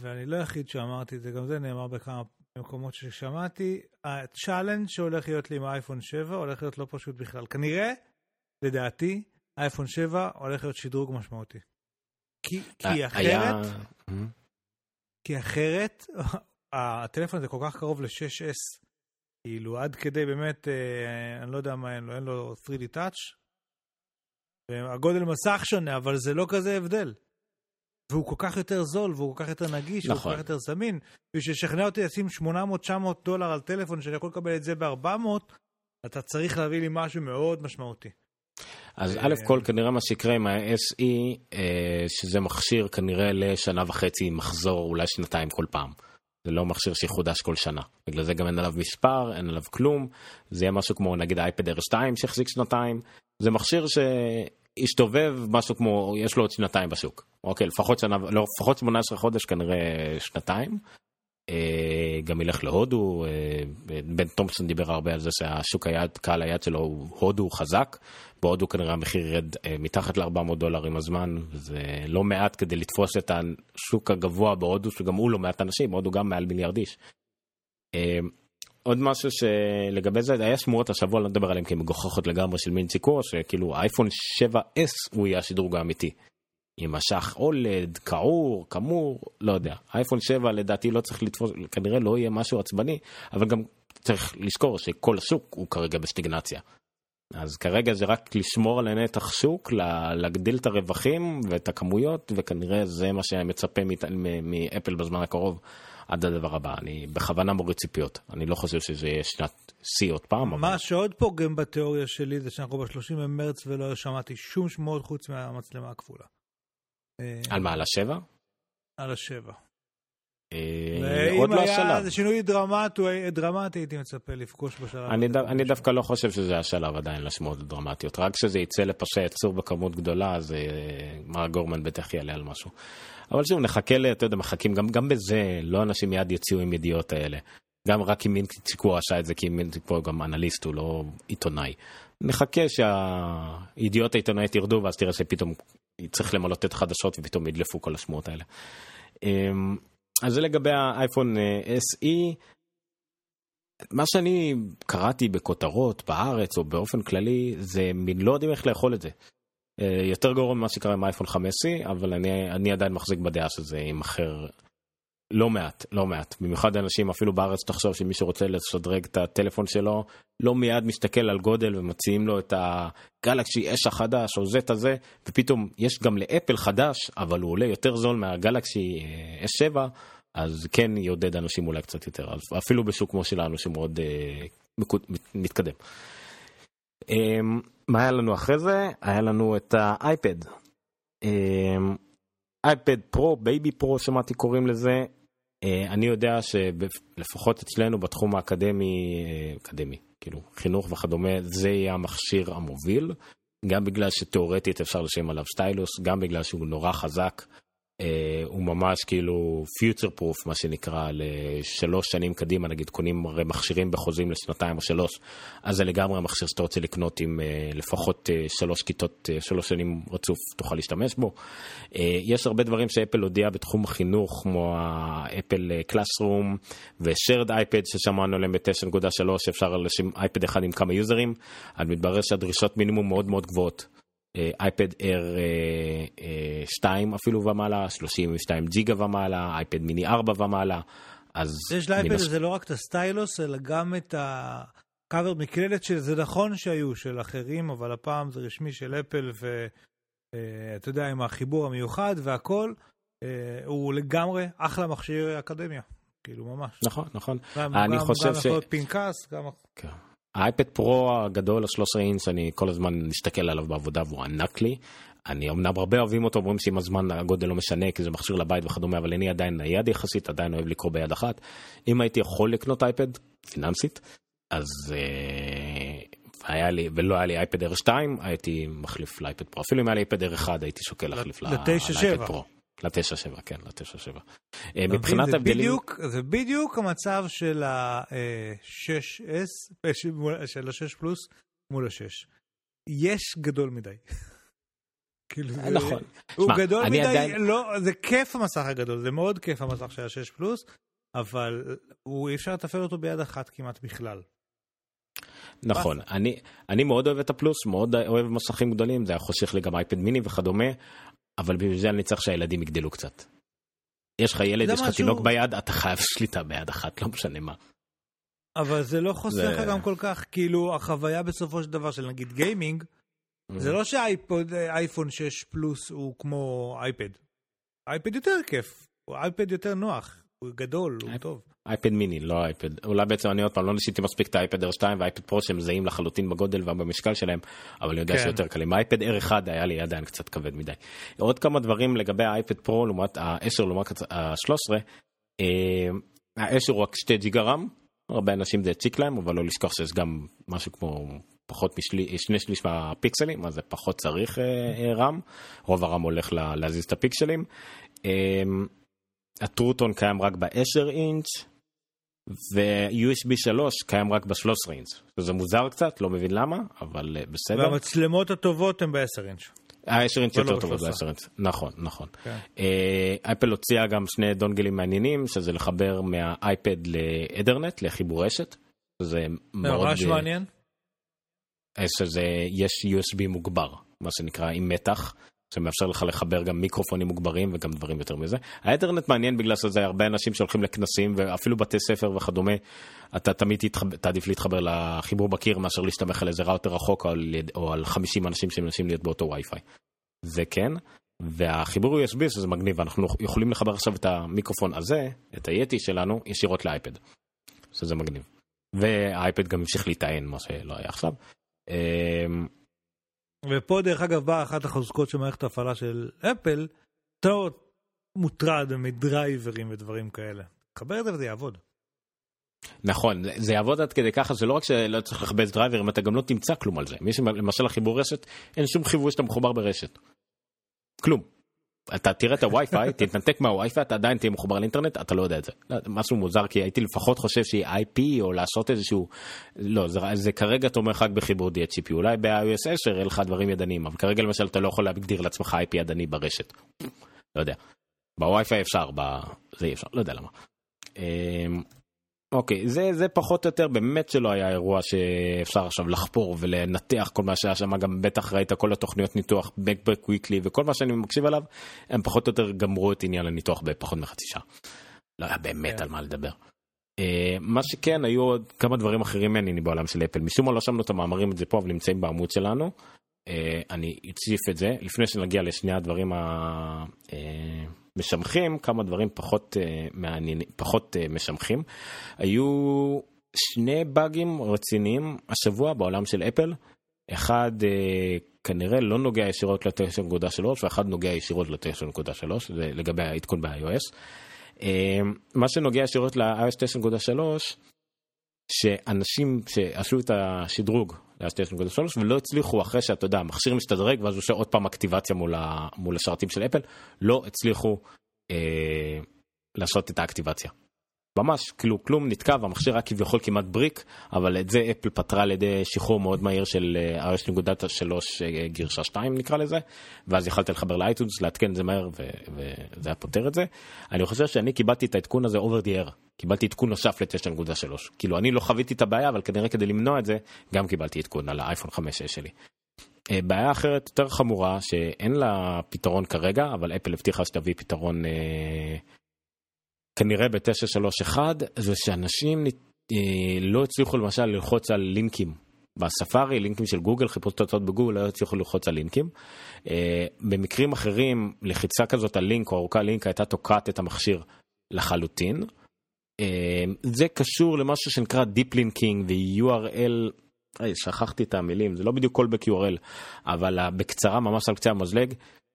ואני לא היחיד שאמרתי את זה גם זה נאמר בכמה מקומות ששמעתי ה challenge שהולך להיות לי עם האייפון 7 הולך להיות לא פשוט בכלל כנראה לדעתי, אייפון 7 הולך להיות שדרוג משמעותי. כי, כי אה, אחרת, כי אחרת, [laughs] הטלפון הזה כל כך קרוב ל-6S, כאילו עד כדי באמת, אה, אני לא יודע מה אין לו, אין לו 3D touch, והגודל מסך שונה, אבל זה לא כזה הבדל. והוא כל כך יותר זול, והוא כל כך יותר נגיש, נכון. והוא כל כך יותר זמין. בשביל לשכנע אותי לשים 800-900 דולר על טלפון שאני יכול לקבל את זה ב-400, אתה צריך להביא לי משהו מאוד משמעותי. אז א' כל כנראה מה שיקרה עם ה-SE, אה, שזה מכשיר כנראה לשנה וחצי מחזור, אולי שנתיים כל פעם. זה לא מכשיר שיחודש כל שנה. בגלל זה גם אין עליו מספר, אין עליו כלום. זה יהיה משהו כמו נגיד אייפד R2 שהחזיק שנתיים. זה מכשיר שהשתובב משהו כמו, יש לו עוד שנתיים בשוק. אוקיי, לפחות שנה, לא, לפחות 18 חודש כנראה שנתיים. אה, גם ילך להודו, אה, בן תומפסון דיבר הרבה על זה שהשוק היד, קהל היד שלו הוא הודו חזק, בהודו כנראה המחיר ירד אה, מתחת ל-400 דולר עם הזמן, זה לא מעט כדי לתפוס את השוק הגבוה בהודו, שגם הוא לא מעט אנשים, הודו גם מעל מיליארד איש. עוד משהו שלגבי זה, היה שמועות השבוע, לא נדבר עליהם כי הן מגוחכות לגמרי של מין ציקור, שכאילו אייפון 7S הוא יהיה השדרוג האמיתי. עם משך אולד, כעור, כמור, לא יודע. אייפון 7 לדעתי לא צריך לתפוס, כנראה לא יהיה משהו עצבני, אבל גם צריך לזכור שכל השוק הוא כרגע בסטיגנציה. אז כרגע זה רק לשמור על נתח שוק, להגדיל את הרווחים ואת הכמויות, וכנראה זה מה שמצפה מאפל בזמן הקרוב עד הדבר הבא. אני בכוונה מוריד ציפיות, אני לא חושב שזה יהיה שנת שיא עוד פעם. מה אבל... שעוד פוגם בתיאוריה שלי זה שאנחנו ב-30 במרץ ולא שמעתי שום שמועות חוץ מהמצלמה הכפולה. על מה, על השבע? על השבע. אה, עוד לא השלב. היה שינוי דרמטי, הייתי מצפה לפגוש בשלב. אני דווקא לא חושב שזה השלב עדיין לשמועות דרמטיות. רק כשזה יצא לפשע יצור בכמות גדולה, אז אה, מר גורמן בטח יעלה על משהו. אבל שוב, נחכה, אתה יודע, מחכים, גם בזה, לא אנשים מיד יוציאו עם ידיעות האלה. גם רק אם מינציקו עשה את זה, כי מינציקו גם אנליסט, הוא לא עיתונאי. נחכה שהידיעות העיתונאית ירדו, ואז תראה שפתאום צריך למלות את החדשות ופתאום ידלפו כל השמועות האלה. אמ, אז זה לגבי האייפון אה, SE. מה שאני קראתי בכותרות בארץ או באופן כללי זה מין לא יודעים איך לאכול את זה. אה, יותר גרוע ממה שקרה עם אייפון 5C אבל אני, אני עדיין מחזיק בדעה שזה יימכר לא מעט, לא מעט. במיוחד אנשים, אפילו בארץ תחשוב שמי שרוצה לשדרג את הטלפון שלו, לא מיד מסתכל על גודל ומציעים לו את הגלקסי אש החדש או זט הזה, ופתאום יש גם לאפל חדש, אבל הוא עולה יותר זול מהגלקסי אש 7, אז כן יעודד אנשים אולי קצת יותר, אפילו בשוק כמו שלנו שמאוד אה, מתקדם. אה, מה היה לנו אחרי זה? היה לנו את האייפד. אייפד Pro, baby Pro שמעתי קוראים לזה, אה, אני יודע שלפחות אצלנו בתחום האקדמי, אה, אקדמי, כאילו חינוך וכדומה, זה יהיה המכשיר המוביל, גם בגלל שתאורטית אפשר לשם עליו stylus, גם בגלל שהוא נורא חזק. אה, הוא ממש כאילו future proof מה שנקרא לשלוש שנים קדימה נגיד קונים הרי מכשירים בחוזים לשנתיים או שלוש אז זה לגמרי המכשיר שאתה רוצה לקנות עם אה, לפחות אה, שלוש כיתות שלוש שנים רצוף תוכל להשתמש בו. יש הרבה דברים שאפל הודיעה בתחום החינוך כמו האפל קלאסרום ושרד אייפד ששמענו עליהם ב-9.3 אפשר לשים אייפד אחד עם כמה יוזרים אז מתברר שהדרישות מינימום מאוד מאוד גבוהות. אייפד R 2 אפילו ומעלה, 32 ג'יגה ומעלה, אייפד מיני 4 ומעלה. אז... יש לאייפד הזה לא רק את ה stylus, אלא גם את הקאבר מקלדת, שזה נכון שהיו של אחרים, אבל הפעם זה רשמי של אפל, ואתה יודע, עם החיבור המיוחד והכל, הוא לגמרי אחלה מכשיר אקדמיה. כאילו ממש. נכון, נכון. אני חושב ש... גם להיות פנקס, גם... כן. האייפד Pro הגדול, ה-13 אינץ', אני כל הזמן מסתכל עליו בעבודה והוא ענק לי. אני אמנם הרבה אוהבים אותו, אומרים שעם הזמן הגודל לא משנה כי זה מכשיר לבית וכדומה, אבל אני עדיין נייד יחסית, עדיין אוהב לקרוא ביד אחת. אם הייתי יכול לקנות אייפד, פיננסית, אז אה, היה לי, ולא היה לי אייפד R2, הייתי מחליף לאייפד פרו. אפילו אם היה לי אייפד R1, הייתי שוקל להחליף לאייפד פרו. לתשע שבע, כן, לתשע שבע. אה, מבחינת הבדלים... זה בדיוק המצב של ה-6S, אה, של ה-6 פלוס מול ה-6. יש גדול מדי. [laughs] כאילו נכון. הוא גדול מדי, לא, זה כיף המסך הגדול, זה מאוד כיף המסך של ה-6 פלוס, אבל אי אפשר לתפעל אותו ביד אחת כמעט בכלל. נכון, אני, אני מאוד אוהב את הפלוס, מאוד אוהב מסכים גדולים, זה היה חושך לי גם אייפד מיני וכדומה, אבל בשביל זה אני צריך שהילדים יגדלו קצת. יש לך ילד, יש לך משהו... תינוק ביד, אתה חייב שליטה ביד אחת, לא משנה מה. אבל זה לא חוסך זה... גם כל כך, כאילו, החוויה בסופו של דבר של נגיד גיימינג, mm-hmm. זה לא שאייפון 6 פלוס הוא כמו אייפד. אייפד יותר כיף, הוא אייפד יותר נוח. הוא גדול, הוא טוב. אייפד מיני, לא אייפד. אולי בעצם אני עוד פעם לא ניסיתי מספיק את האייפד R2 והאייפד פרו שהם זהים לחלוטין בגודל ובמשקל שלהם, אבל אני יודע כן. שיותר קלים. האייפד R1 היה לי עדיין קצת כבד מדי. עוד כמה דברים לגבי האייפד פרו לעומת ה-10 לעומת ה-13. ה-10 הוא רק 2 ג'יגה רם, הרבה אנשים זה הציק להם, אבל לא לשכוח שיש גם משהו כמו פחות משלי, שני שליש מהפיקסלים, אז זה פחות צריך אה, אה, רם, רוב הרם הולך לה, להזיז את הפיקסלים. אה, הטרוטון קיים רק ב-10 אינץ', ו-USB 3 קיים רק ב-13 אינץ'. זה מוזר קצת, לא מבין למה, אבל אה, בסדר. והמצלמות הטובות הן ב-10 אינץ'. ה-10 אינץ' יותר טובות ב-13. ב-10 אינץ', נכון, נכון. כן. אה, אפל הוציאה גם שני דונגלים מעניינים, שזה לחבר מהאייפד לאתרנט, לחיבור רשת. זה מאוד... ממש אה, מעניין. שזה יש USB מוגבר, מה שנקרא עם מתח, שמאפשר לך לחבר גם מיקרופונים מוגברים וגם דברים יותר מזה. האינטרנט מעניין בגלל שזה הרבה אנשים שהולכים לכנסים ואפילו בתי ספר וכדומה, אתה תמיד תתחב- תעדיף להתחבר לחיבור בקיר מאשר להסתמך על איזה ראוטר רחוק או על, או על 50 אנשים שמנסים להיות באותו וי-פיי. זה כן. והחיבור USB שזה מגניב אנחנו יכולים לחבר עכשיו את המיקרופון הזה את היתי שלנו ישירות לאייפד. שזה מגניב. והאייפד גם המשיך להיטען מה שלא היה עכשיו. ופה דרך אגב באה אחת החוזקות של מערכת ההפעלה של אפל, אתה לא מוטרד מדרייברים ודברים כאלה. חבר את זה וזה יעבוד. נכון זה- יעבוד עד כדי ככה זה לא רק שלא צריך לכבד דרייברים אתה גם לא תמצא כלום על זה מי שלמשל החיבור רשת אין שום חיווי שאתה מחובר ברשת. כלום. אתה תראה את הווי-פיי [laughs] תתנתק מהווי-פיי אתה עדיין תהיה מחובר לאינטרנט אתה לא יודע את זה. לא, משהו מוזר כי הייתי לפחות חושב שהיא IP או לעשות איזשהו לא זה, זה כרגע תומך רק בחיבור DHCP אולי ב-iOS 10 יהיה לך דברים ידניים אבל כרגע למשל אתה לא יכול להגדיר לעצמך IP ידני ברשת. לא יודע. בווי-פיי אפשר בזה אי אפשר לא יודע למה. אוקיי זה זה פחות או יותר באמת שלא היה אירוע שאפשר עכשיו לחפור ולנתח כל מה שהיה שם גם בטח ראית כל התוכניות ניתוח backback weekly וכל מה שאני מקשיב עליו הם פחות או יותר גמרו את עניין הניתוח בפחות מחצי שעה. לא היה באמת כן. על מה לדבר. אה, מה שכן היו עוד כמה דברים אחרים מעניינים בעולם של אפל משום מה לא שמנו את המאמרים את זה פה אבל נמצאים בעמוד שלנו. אה, אני אציף את זה לפני שנגיע לשני הדברים המשמחים כמה דברים פחות אה, מעניינים פחות אה, משמחים היו שני באגים רציניים השבוע בעולם של אפל אחד אה, כנראה לא נוגע ישירות ל-9.3 ואחד נוגע ישירות ל-9.3 זה לגבי העדכון ב-iOS. מה שנוגע ישירות ל-iOS 9.3 שאנשים שעשו את השדרוג ל-2.3 ולא הצליחו אחרי שאתה יודע המכשיר משתדרג ואז הוא עושה עוד פעם אקטיבציה מול, ה, מול השרתים של אפל לא הצליחו אה, לעשות את האקטיבציה. ממש כאילו כלום נתקע והמכשיר היה כביכול כמעט בריק אבל את זה אפל פתרה על ידי שחרור מאוד מהיר של אה, iOS נקודת השלוש אה, גרשה 2 נקרא לזה ואז יכלת לחבר לאייטונס לעדכן את זה מהר וזה היה פותר את זה. אני חושב שאני קיבלתי את העדכון הזה over the air קיבלתי עדכון נוסף ל-9.3 כאילו אני לא חוויתי את הבעיה אבל כנראה כדי למנוע את זה גם קיבלתי עדכון על האייפון 5 שלי. אה, בעיה אחרת יותר חמורה שאין לה פתרון כרגע אבל אפל הבטיחה שתביא פתרון אה, כנראה ב-931 זה שאנשים אה, לא הצליחו למשל ללחוץ על לינקים בספארי לינקים של גוגל חיפוש תוצאות בגוגל לא הצליחו ללחוץ על לינקים. אה, במקרים אחרים לחיצה כזאת על לינק או ארוכה לינק הייתה תוקעת את המכשיר לחלוטין. אה, זה קשור למשהו שנקרא Deep Linking ו-URL, היי, שכחתי את המילים, זה לא בדיוק callback URL, אבל בקצרה ממש על קצה המזלג,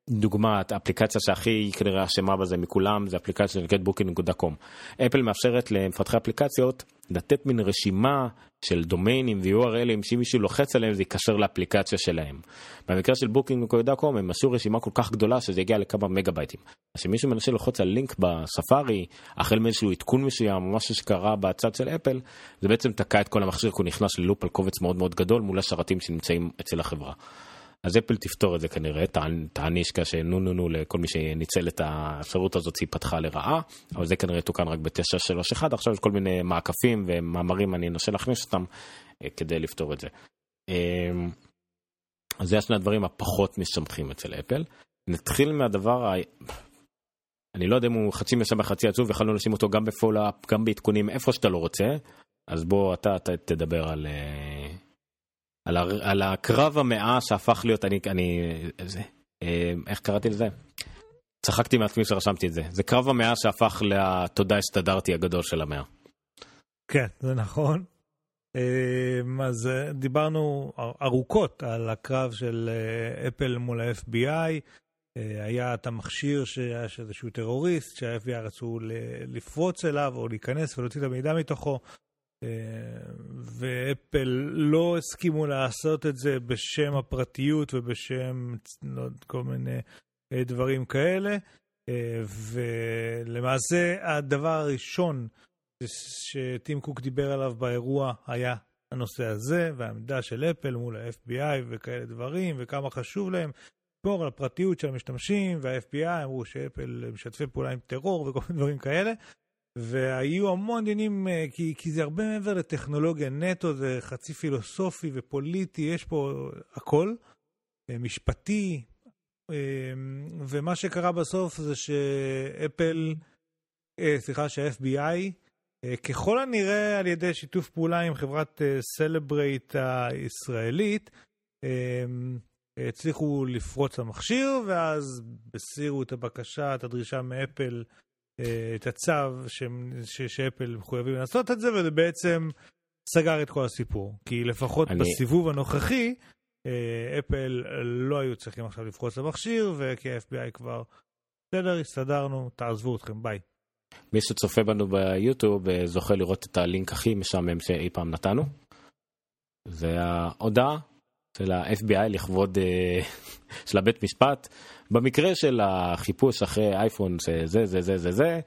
דוגמת האפליקציה שהכי כנראה אשמה בזה מכולם זה אפליקציה של getbooking.com. אפל מאפשרת למפתחי אפליקציות לתת מין רשימה של דומיינים ו-URLים שאם מישהו לוחץ עליהם זה ייקשר לאפליקציה שלהם. במקרה של booking.com הם עשו רשימה כל כך גדולה שזה הגיע לכמה מגה בייטים. אז כשמישהו מנסה ללחוץ על לינק בספארי החל מאיזשהו עדכון מסוים או משהו שקרה בצד של אפל זה בעצם תקע את כל המכשיר כי הוא נכנס ללופ על קובץ מאוד מאוד גדול מול השרתים שנמצאים אצל החברה. אז אפל תפתור את זה כנראה, תענ- תעניש כזה נו נו נו לכל מי שניצל את האפשרות הזאת שהיא פתחה לרעה, אבל זה כנראה תוקן רק ב-931, עכשיו יש כל מיני מעקפים ומאמרים, אני אנסה להכניס אותם אה, כדי לפתור את זה. אה, אז זה השני הדברים הפחות משמחים אצל אפל. נתחיל מהדבר, ה... אני לא יודע אם הוא חצי משמח חצי עצוב, יכולנו לשים אותו גם ב follow-up, גם בעדכונים, איפה שאתה לא רוצה, אז בוא אתה, אתה תדבר על... אה, על, הר... על הקרב המאה שהפך להיות אני אני זה אה, איך קראתי לזה צחקתי מעצמי שרשמתי את זה. זה קרב המאה שהפך לתודה הסתדרתי הגדול של המאה. כן, זה נכון. אמ, אז אה, דיברנו ארוכות על הקרב של אה, אפל מול ה-FBI. אה, היה את המכשיר שהיה איזשהו טרוריסט, שה-FBI רצו לפרוץ אליו או להיכנס ולהוציא את המידע מתוכו. ואפל לא הסכימו לעשות את זה בשם הפרטיות ובשם כל מיני דברים כאלה. ולמעשה הדבר הראשון שטים קוק דיבר עליו באירוע היה הנושא הזה, והעמדה של אפל מול ה-FBI וכאלה דברים, וכמה חשוב להם לשמור על הפרטיות של המשתמשים, וה-FBI אמרו שאפל משתפי פעולה עם טרור וכל מיני דברים כאלה. והיו המון דינים, אה, כי, כי זה הרבה מעבר לטכנולוגיה נטו, זה חצי פילוסופי ופוליטי, יש פה הכל, אה, משפטי, אה, ומה שקרה בסוף זה שאפל, סליחה, שה-FBI ככל הנראה על ידי שיתוף פעולה עם חברת סלברייט הישראלית, הצליחו לפרוץ למכשיר, ואז הסירו את הבקשה, את הדרישה מאפל, את הצו ש... שאפל מחויבים לעשות את זה, וזה בעצם סגר את כל הסיפור. כי לפחות אני... בסיבוב הנוכחי, אפל לא היו צריכים עכשיו לפרוץ למכשיר, וכי ה-FBI כבר, בסדר, הסתדרנו, תעזבו אתכם, ביי. מי שצופה בנו ביוטיוב אה, זוכה לראות את הלינק הכי משעמם שאי פעם נתנו. זה ההודעה של ה-FBI לכבוד אה, [laughs] של הבית משפט. במקרה של החיפוש אחרי אייפון שזה זה זה זה זה,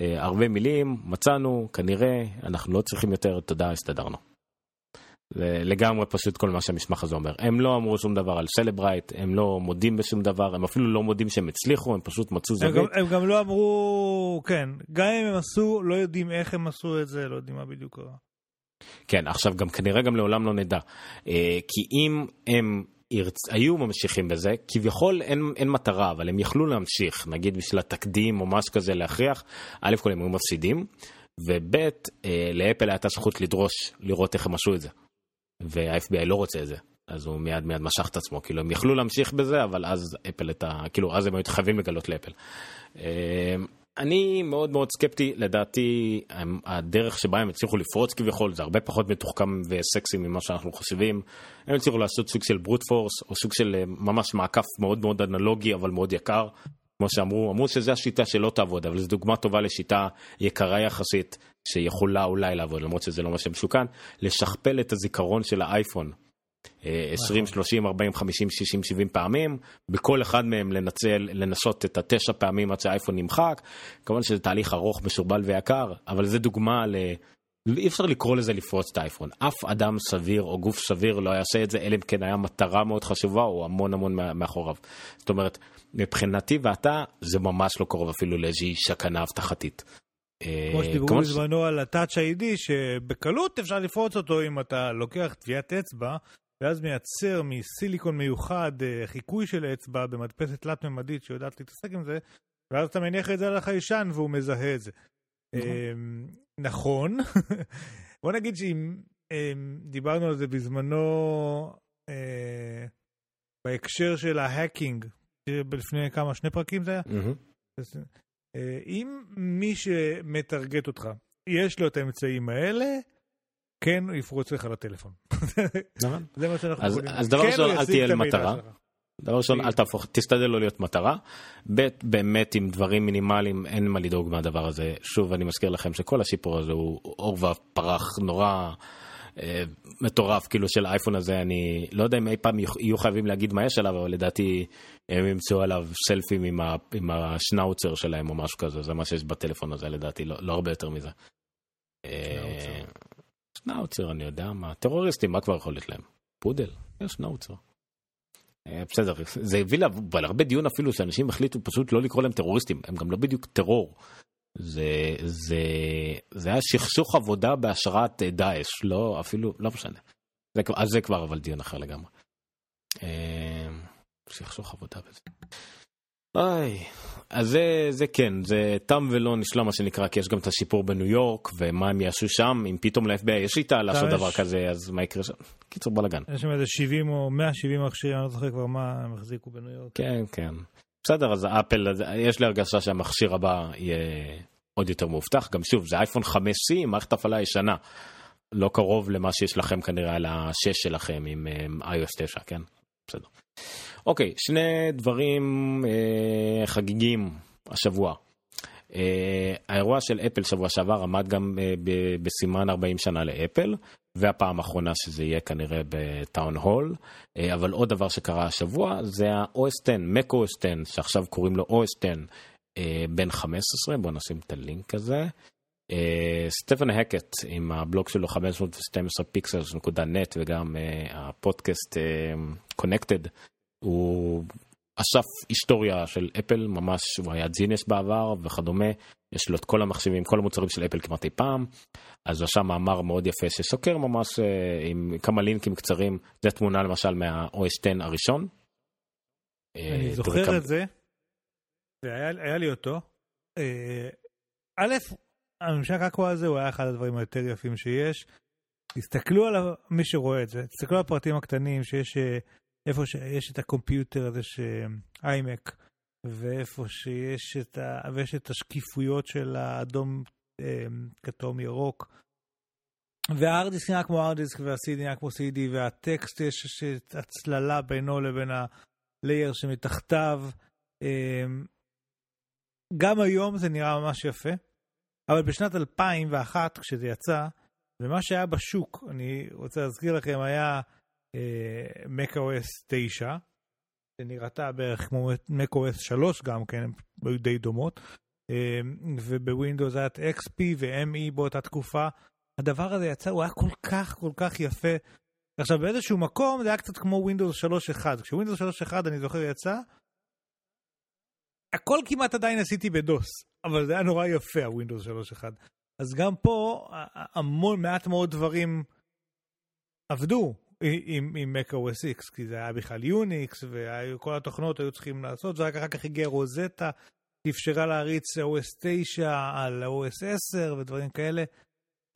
אה, הרבה מילים, מצאנו, כנראה, אנחנו לא צריכים יותר, תודה, הסתדרנו. זה לגמרי פשוט כל מה שהמסמך הזה אומר. הם לא אמרו שום דבר על סלברייט, הם לא מודים בשום דבר, הם אפילו לא מודים שהם הצליחו, הם פשוט מצאו זווית. הם, הם גם לא אמרו, כן, גם אם הם עשו, לא יודעים איך הם עשו את זה, לא יודעים מה בדיוק קרה. כן, עכשיו גם כנראה גם לעולם לא נדע. אה, כי אם הם. היו ממשיכים בזה, כביכול אין, אין מטרה, אבל הם יכלו להמשיך, נגיד בשביל התקדים או משהו כזה להכריח, א' כל הם היו מפסידים, וב' אה, לאפל הייתה זכות לדרוש לראות איך הם עשו את זה. וה-FBI לא רוצה את זה. אז הוא מיד מיד משך את עצמו, כאילו הם יכלו להמשיך בזה, אבל אז אפל את ה... כאילו אז הם היו חייבים לגלות לאפל. אה, אני מאוד מאוד סקפטי, לדעתי הדרך שבה הם הצליחו לפרוץ כביכול זה הרבה פחות מתוחכם וסקסי ממה שאנחנו חושבים. הם הצליחו לעשות סוג של ברוט פורס או סוג של אה, ממש מעקף מאוד מאוד אנלוגי אבל מאוד יקר. כמו שאמרו, אמרו שזו השיטה שלא תעבוד, אבל זו דוגמה טובה לשיטה יקרה יחסית, שיכולה אולי לעבוד, למרות שזה לא מה שמסוכן, לשכפל את הזיכרון של האייפון. 20, 30, 40, 50, 60, 70 פעמים, בכל אחד מהם לנצל, לנסות את התשע פעמים עד שהאייפון נמחק. כמובן שזה תהליך ארוך, מסורבל ויקר, אבל זה דוגמה ל... אי אפשר לקרוא לזה לפרוץ את האייפון. אף אדם סביר או גוף סביר לא יעשה את זה, אלא אם כן היה מטרה מאוד חשובה או המון המון מאחוריו. זאת אומרת, מבחינתי ואתה, זה ממש לא קרוב אפילו לאיזושהי שקנה אבטחתית. אה, כמו שדיברו בזמנו על ה-Touch ID, שבקלות אפשר לפרוץ אותו אם אתה לוקח טביעת אצבע, ואז מייצר מסיליקון מיוחד אה, חיקוי של אצבע במדפסת תלת-ממדית שיודעת להתעסק עם זה, ואז אתה מניח את זה על החיישן והוא מזהה את זה. נכון. אמ, [laughs] בוא נגיד שאם אמ, דיברנו על זה בזמנו אה, בהקשר של ההאקינג, לפני כמה, שני פרקים זה היה? אה, אם מי שמטרגט אותך, יש לו את האמצעים האלה, כן הוא יפרוץ לך לטלפון. נכון. זה מה שאנחנו יכולים. אז דבר כן ראשון, אל תהיה למטרה. דבר ראשון, אל תהפוך, תשתדל לא להיות מטרה. ב', באמת עם דברים מינימליים אין מה לדאוג מהדבר הזה. שוב, אני מזכיר לכם שכל השיפור הזה הוא עור ופרח נורא אה, מטורף, כאילו של האייפון הזה, אני לא יודע אם אי פעם יהיו חייבים להגיד מה יש עליו, אבל לדעתי הם ימצאו עליו סלפים עם, ה, עם השנאוצר שלהם או משהו כזה, זה מה שיש בטלפון הזה לדעתי, לא, לא הרבה יותר מזה. אה, שנאוצר, אני יודע מה, טרוריסטים, מה כבר יכול להיות להם? פודל, יש שנאוצר. אה, בסדר, זה הביא להרבה דיון אפילו שאנשים החליטו פשוט לא לקרוא להם טרוריסטים, הם גם לא בדיוק טרור. זה, זה, זה היה שכסוך עבודה בהשראת דאעש, לא, אפילו, לא משנה. זה, אז זה כבר אבל דיון אחר לגמרי. אה, שכסוך עבודה בזה. אוי, אז זה, זה כן, זה תם ולא נשלם מה שנקרא, כי יש גם את השיפור בניו יורק, ומה הם יעשו שם, אם פתאום ל-FBI יש שיטה לעשות יש... דבר כזה, אז מה יקרה שם? קיצור בלאגן. יש שם איזה 70 או 170 מכשירים, אני לא זוכר כבר מה הם החזיקו בניו יורק. כן, כן. בסדר, אז אפל, יש לי הרגשה שהמכשיר הבא יהיה עוד יותר מאובטח. גם שוב, זה אייפון 5C, מערכת הפעלה ישנה. לא קרוב למה שיש לכם כנראה על השש שלכם עם iOS 9, כן? בסדר. אוקיי, שני דברים אה, חגיגים השבוע. אה, האירוע של אפל שבוע שעבר עמד גם אה, בסימן 40 שנה לאפל, והפעם האחרונה שזה יהיה כנראה בטאון הול, אה, אבל עוד דבר שקרה השבוע זה ה-OS 10, Mac OS 10, שעכשיו קוראים לו OS 10 אה, בן 15, בואו נשים את הלינק הזה. סטיבן הקט עם הבלוג שלו 512 Pixels נקודה נט וגם הפודקאסט Connected הוא אסף היסטוריה של אפל ממש הוא היה ג'יניוס בעבר וכדומה יש לו את כל המחשבים כל המוצרים של אפל כמעט אי פעם אז הוא עשה מאמר מאוד יפה שסוקר ממש עם כמה לינקים קצרים זה תמונה למשל מה-OS 10 הראשון. אני זוכר את זה. היה לי אותו. א', הממשק אקווה הזה הוא היה אחד הדברים היותר יפים שיש. תסתכלו על מי שרואה את זה, תסתכלו על הפרטים הקטנים שיש איפה שיש את הקומפיוטר הזה שאיימק, ואיפה שיש את, ה... ויש את השקיפויות של האדום, כתום, ירוק. והארדיסק נראה כמו ארדיסק וה-CD נראה כמו CD והטקסט יש הצללה בינו לבין הלייר שמתחתיו. גם היום זה נראה ממש יפה, אבל בשנת 2001 כשזה יצא, ומה שהיה בשוק, אני רוצה להזכיר לכם, היה macOS 9, שנראתה בערך כמו macOS 3 גם כן, הן היו די דומות, אה, ובווינדוס היה את XP ו-ME באותה תקופה. הדבר הזה יצא, הוא היה כל כך כל כך יפה. עכשיו באיזשהו מקום זה היה קצת כמו Windows 3.1, כשווינדוס 3.1 אני זוכר יצא, הכל כמעט עדיין עשיתי בדוס, אבל זה היה נורא יפה הווינדוס 3.1. אז גם פה המון מעט מאוד דברים עבדו עם, עם macOS X, כי זה היה בכלל יוניקס, וכל התוכנות היו צריכים לעשות, ורק אחר כך הגיעה רוזטה, שאפשרה להריץ OS 9 על OS 10 ודברים כאלה,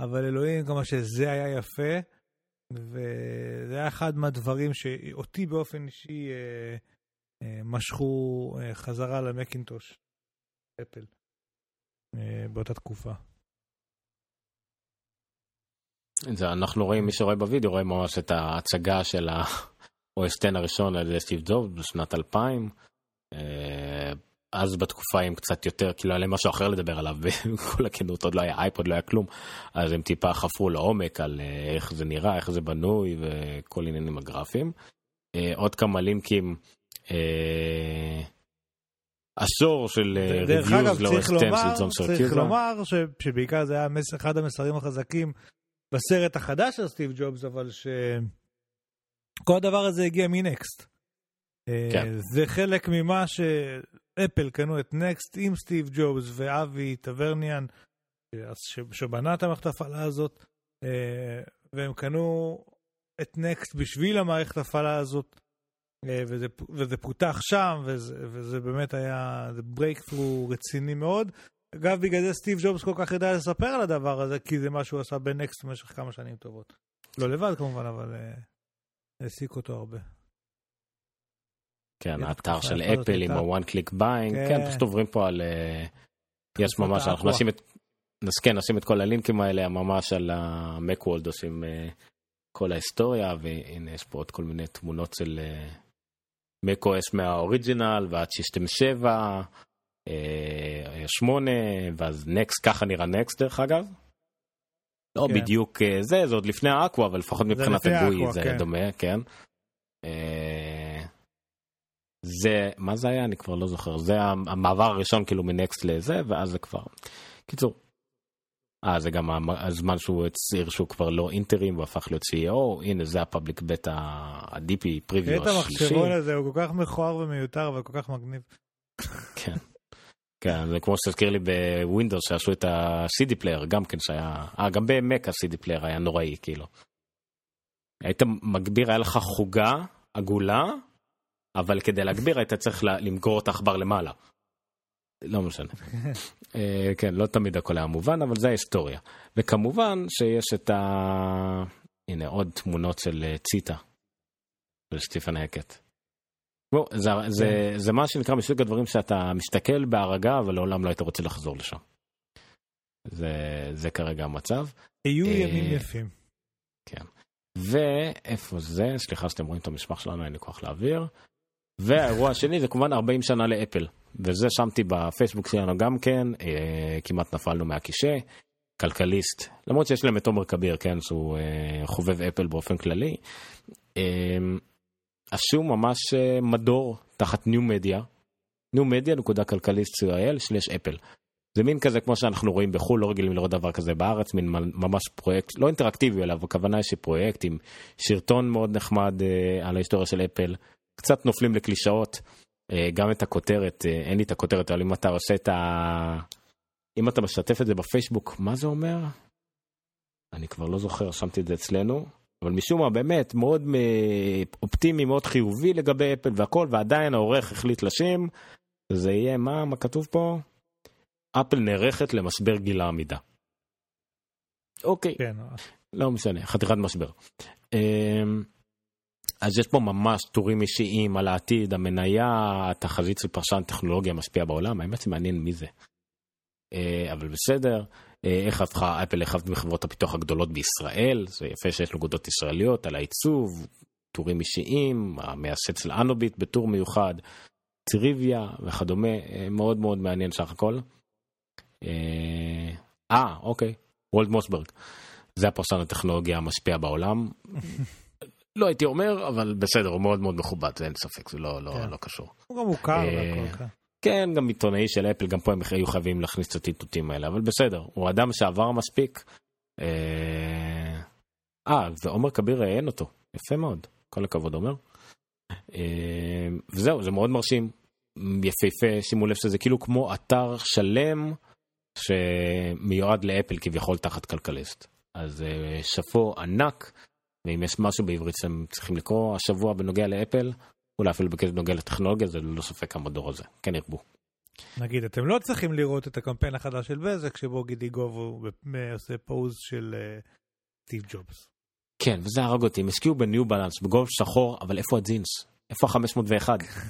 אבל אלוהים כמה שזה היה יפה, וזה היה אחד מהדברים שאותי באופן אישי אה, אה, משכו אה, חזרה למקינטוש, אפל, אה, באותה תקופה. זה אנחנו רואים, מי שרואה בווידאו רואה ממש את ההצגה של 10 [laughs] הראשון על ידי סטיב ג'וב בשנת 2000. אז בתקופה הם קצת יותר, כאילו היה להם משהו אחר לדבר עליו, [laughs] בכל הכנות עוד לא היה אייפוד, לא היה כלום, אז הם טיפה חפרו לעומק על איך זה נראה, איך זה בנוי וכל עניינים הגרפיים. עוד כמה לינקים, עשור של ריוויוז לאורך 10 של ג'ון סרקיוזה. צריך לומר שבעיקר זה היה אחד המסרים החזקים בסרט החדש של סטיב ג'ובס, אבל שכל הדבר הזה הגיע מנקסט. כן. זה חלק ממה שאפל קנו את נקסט עם סטיב ג'ובס ואבי טברניאן, שבנה את המערכת הזאת, והם קנו את נקסט בשביל המערכת ההפעלה הזאת, וזה, וזה פותח שם, וזה, וזה באמת היה breakthrough רציני מאוד. אגב, בגלל זה סטיב ג'ובס כל כך ידע לספר על הדבר הזה, כי זה מה שהוא עשה בנקסט במשך כמה שנים טובות. לא לבד כמובן, אבל uh, העסיק אותו הרבה. כן, האתר של אפל עם ה-one click buying, כן. כן, פשוט עוברים פה על... Uh, יש ממש, אנחנו נשים את... כן, נשים את כל הלינקים האלה ממש על ה-Macworld עושים uh, כל ההיסטוריה, והנה יש פה עוד כל מיני תמונות של macOS מהאוריג'ינל ועד שיסטם 7. שמונה ואז נקסט ככה נראה נקסט דרך אגב. לא כן. בדיוק אה, זה זה עוד לפני האקווה אבל לפחות מבחינת הגוי זה כן. דומה כן. אה, זה מה זה היה אני כבר לא זוכר זה המעבר הראשון כאילו מנקסט לזה ואז זה כבר. קיצור. אה זה גם הזמן שהוא הצהיר שהוא כבר לא אינטרים והפך להיות CEO הנה זה הפאבליק בטא הדיפי פריוויו השלישי. את המחשבון הזה הוא כל כך מכוער ומיותר וכל כך מגניב. כן. כן, זה כמו שתזכיר לי בווינדוס שעשו את ה-CD player, גם כן שהיה, אה, גם במק ה-CD player היה נוראי, כאילו. היית מגביר, היה לך חוגה עגולה, אבל כדי להגביר היית צריך למשוך את העכבר למעלה. לא משנה. [laughs] אה, כן, לא תמיד הכל היה מובן, אבל זה ההיסטוריה. וכמובן שיש את ה... הנה עוד תמונות של אה, ציטה, של סטיבן הקט. זה, זה, זה מה שנקרא מסוג הדברים שאתה מסתכל בהרגה אבל לעולם לא היית רוצה לחזור לשם. זה, זה כרגע המצב. יהיו אה, ימים יפים. כן. ואיפה זה? סליחה שאתם רואים את המשפח שלנו, אין לי כוח להעביר. והאירוע השני זה כמובן 40 שנה לאפל. וזה שמתי בפייסבוק שלנו גם כן, אה, כמעט נפלנו מהקישה. כלכליסט, למרות שיש להם את עומר כביר, כן, שהוא אה, חובב אפל באופן כללי. אה, עשו ממש אה, מדור תחת ניו מדיה, ניו מדיה נקודה כלכליסט co.il שלש אפל. זה מין כזה כמו שאנחנו רואים בחו"ל, לא רגילים לראות דבר כזה בארץ, מין ממש פרויקט, לא אינטראקטיבי אלא הכוונה היא שפרויקט עם שרטון מאוד נחמד אה, על ההיסטוריה של אפל, קצת נופלים לקלישאות, אה, גם את הכותרת, אה, אין לי את הכותרת, אבל אם אתה עושה את ה... אם אתה משתף את זה בפייסבוק, מה זה אומר? אני כבר לא זוכר, שמתי את זה אצלנו, אבל משום מה באמת מאוד אופטימי, מאוד חיובי לגבי אפל והכל, ועדיין העורך החליט לשם, זה יהיה, מה, מה כתוב פה? אפל נערכת למשבר גיל העמידה. אוקיי, כן, לא משנה, חתיכת משבר. אמ, אז יש פה ממש טורים אישיים על העתיד, המניה, התחזית של פרשן טכנולוגיה משפיע בעולם, האמת זה מעניין מי זה. אה, אבל בסדר, אה, איך הפכה אפל לאחת מחברות הפיתוח הגדולות בישראל, זה יפה שיש נקודות ישראליות על העיצוב, טורים אישיים, המייסד של אנוביט בטור מיוחד, טריוויה וכדומה, אה, מאוד מאוד מעניין סך הכל. אה, אוקיי, וולד מוסברג, זה הפרשן הטכנולוגיה המשפיע בעולם. [laughs] לא הייתי אומר, אבל בסדר, הוא מאוד מאוד מכובד, אין ספק, זה לא, לא, כן. לא קשור. הוא גם מוכר והכל, כן. גם עיתונאי של אפל, גם פה הם היו חייבים להכניס את הציטוטים האלה, אבל בסדר, הוא אדם שעבר מספיק. אה, אה ועומר כביר ראיין אותו, יפה מאוד, כל הכבוד עומר. אה, וזהו, זה מאוד מרשים, יפהפה, שימו לב שזה כאילו כמו אתר שלם שמיועד לאפל כביכול תחת כלכליסט. אז אה, שאפו ענק, ואם יש משהו בעברית שאתם צריכים לקרוא השבוע בנוגע לאפל, אולי אפילו בנוגע לטכנולוגיה, זה ללא ספק המדור הזה, כן ירבו. נגיד, אתם לא צריכים לראות את הקמפיין החדש של בזק, שבו גידי גובו עושה פוז של אה, סטיב ג'ובס. כן, וזה הרג אותי, הם השקיעו בניו בלנס, בגולף שחור, אבל איפה הג'ינס? איפה ה-501?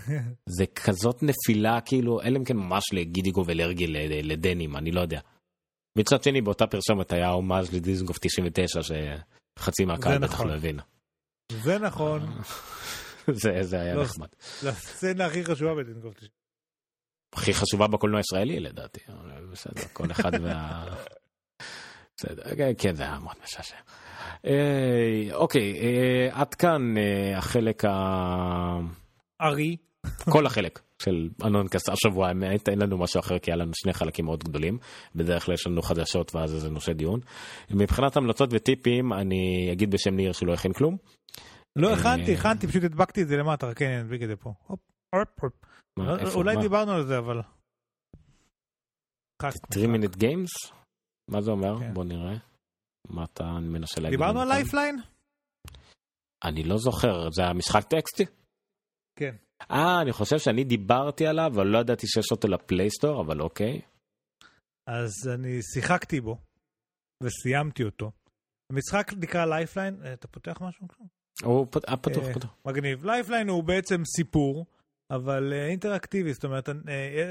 [laughs] זה כזאת נפילה, כאילו, אלא אם כן ממש לגידי גוב אלרגי לדנים, אני לא יודע. מצד שני, באותה פרסומת היה הומאז' לדיזנגוף 99, שחצי מהקהל בטח נכון. לא הבין. זה נכון, [laughs] [laughs] זה, זה היה לא, נחמד. לסצנה הכי חשובה בדינגוף. הכי חשובה בקולנוע הישראלי לדעתי, בסדר, כל אחד וה... [laughs] בסדר, כן, זה היה מאוד משעשע. אה, אוקיי, אה, עד כאן אה, החלק ה... ארי, כל החלק של אנונקאסט השבוע, האמת, אין לנו משהו אחר כי היה לנו שני חלקים מאוד גדולים. בדרך כלל יש לנו חדשות ואז איזה נושא דיון. מבחינת המלצות וטיפים, אני אגיד בשם ניר שלא הכין כלום. לא אה, הכנתי, הכנתי, פשוט הדבקתי את זה למטה, כן, אני אדביק את זה פה. לא- אולי? דיברנו על זה, אבל... משחק, 3 משחק. minute games? מה זה אומר? כן. בוא נראה. מה אתה מנסה להגיד? דיברנו על? Lifeline? אני לא זוכר, זה המשחק טקסטי? כן. אה, אני חושב שאני דיברתי עליו, אבל לא ידעתי שיש אותו ל Play Store, אבל אוקיי. אז אני שיחקתי בו, וסיימתי אותו. המשחק נקרא Lifeline, אה, אתה פותח משהו? הוא אה, פתוח, אה, פתוח. מגניב. Lifeline הוא בעצם סיפור, אבל אה, אינטראקטיבי, זאת אומרת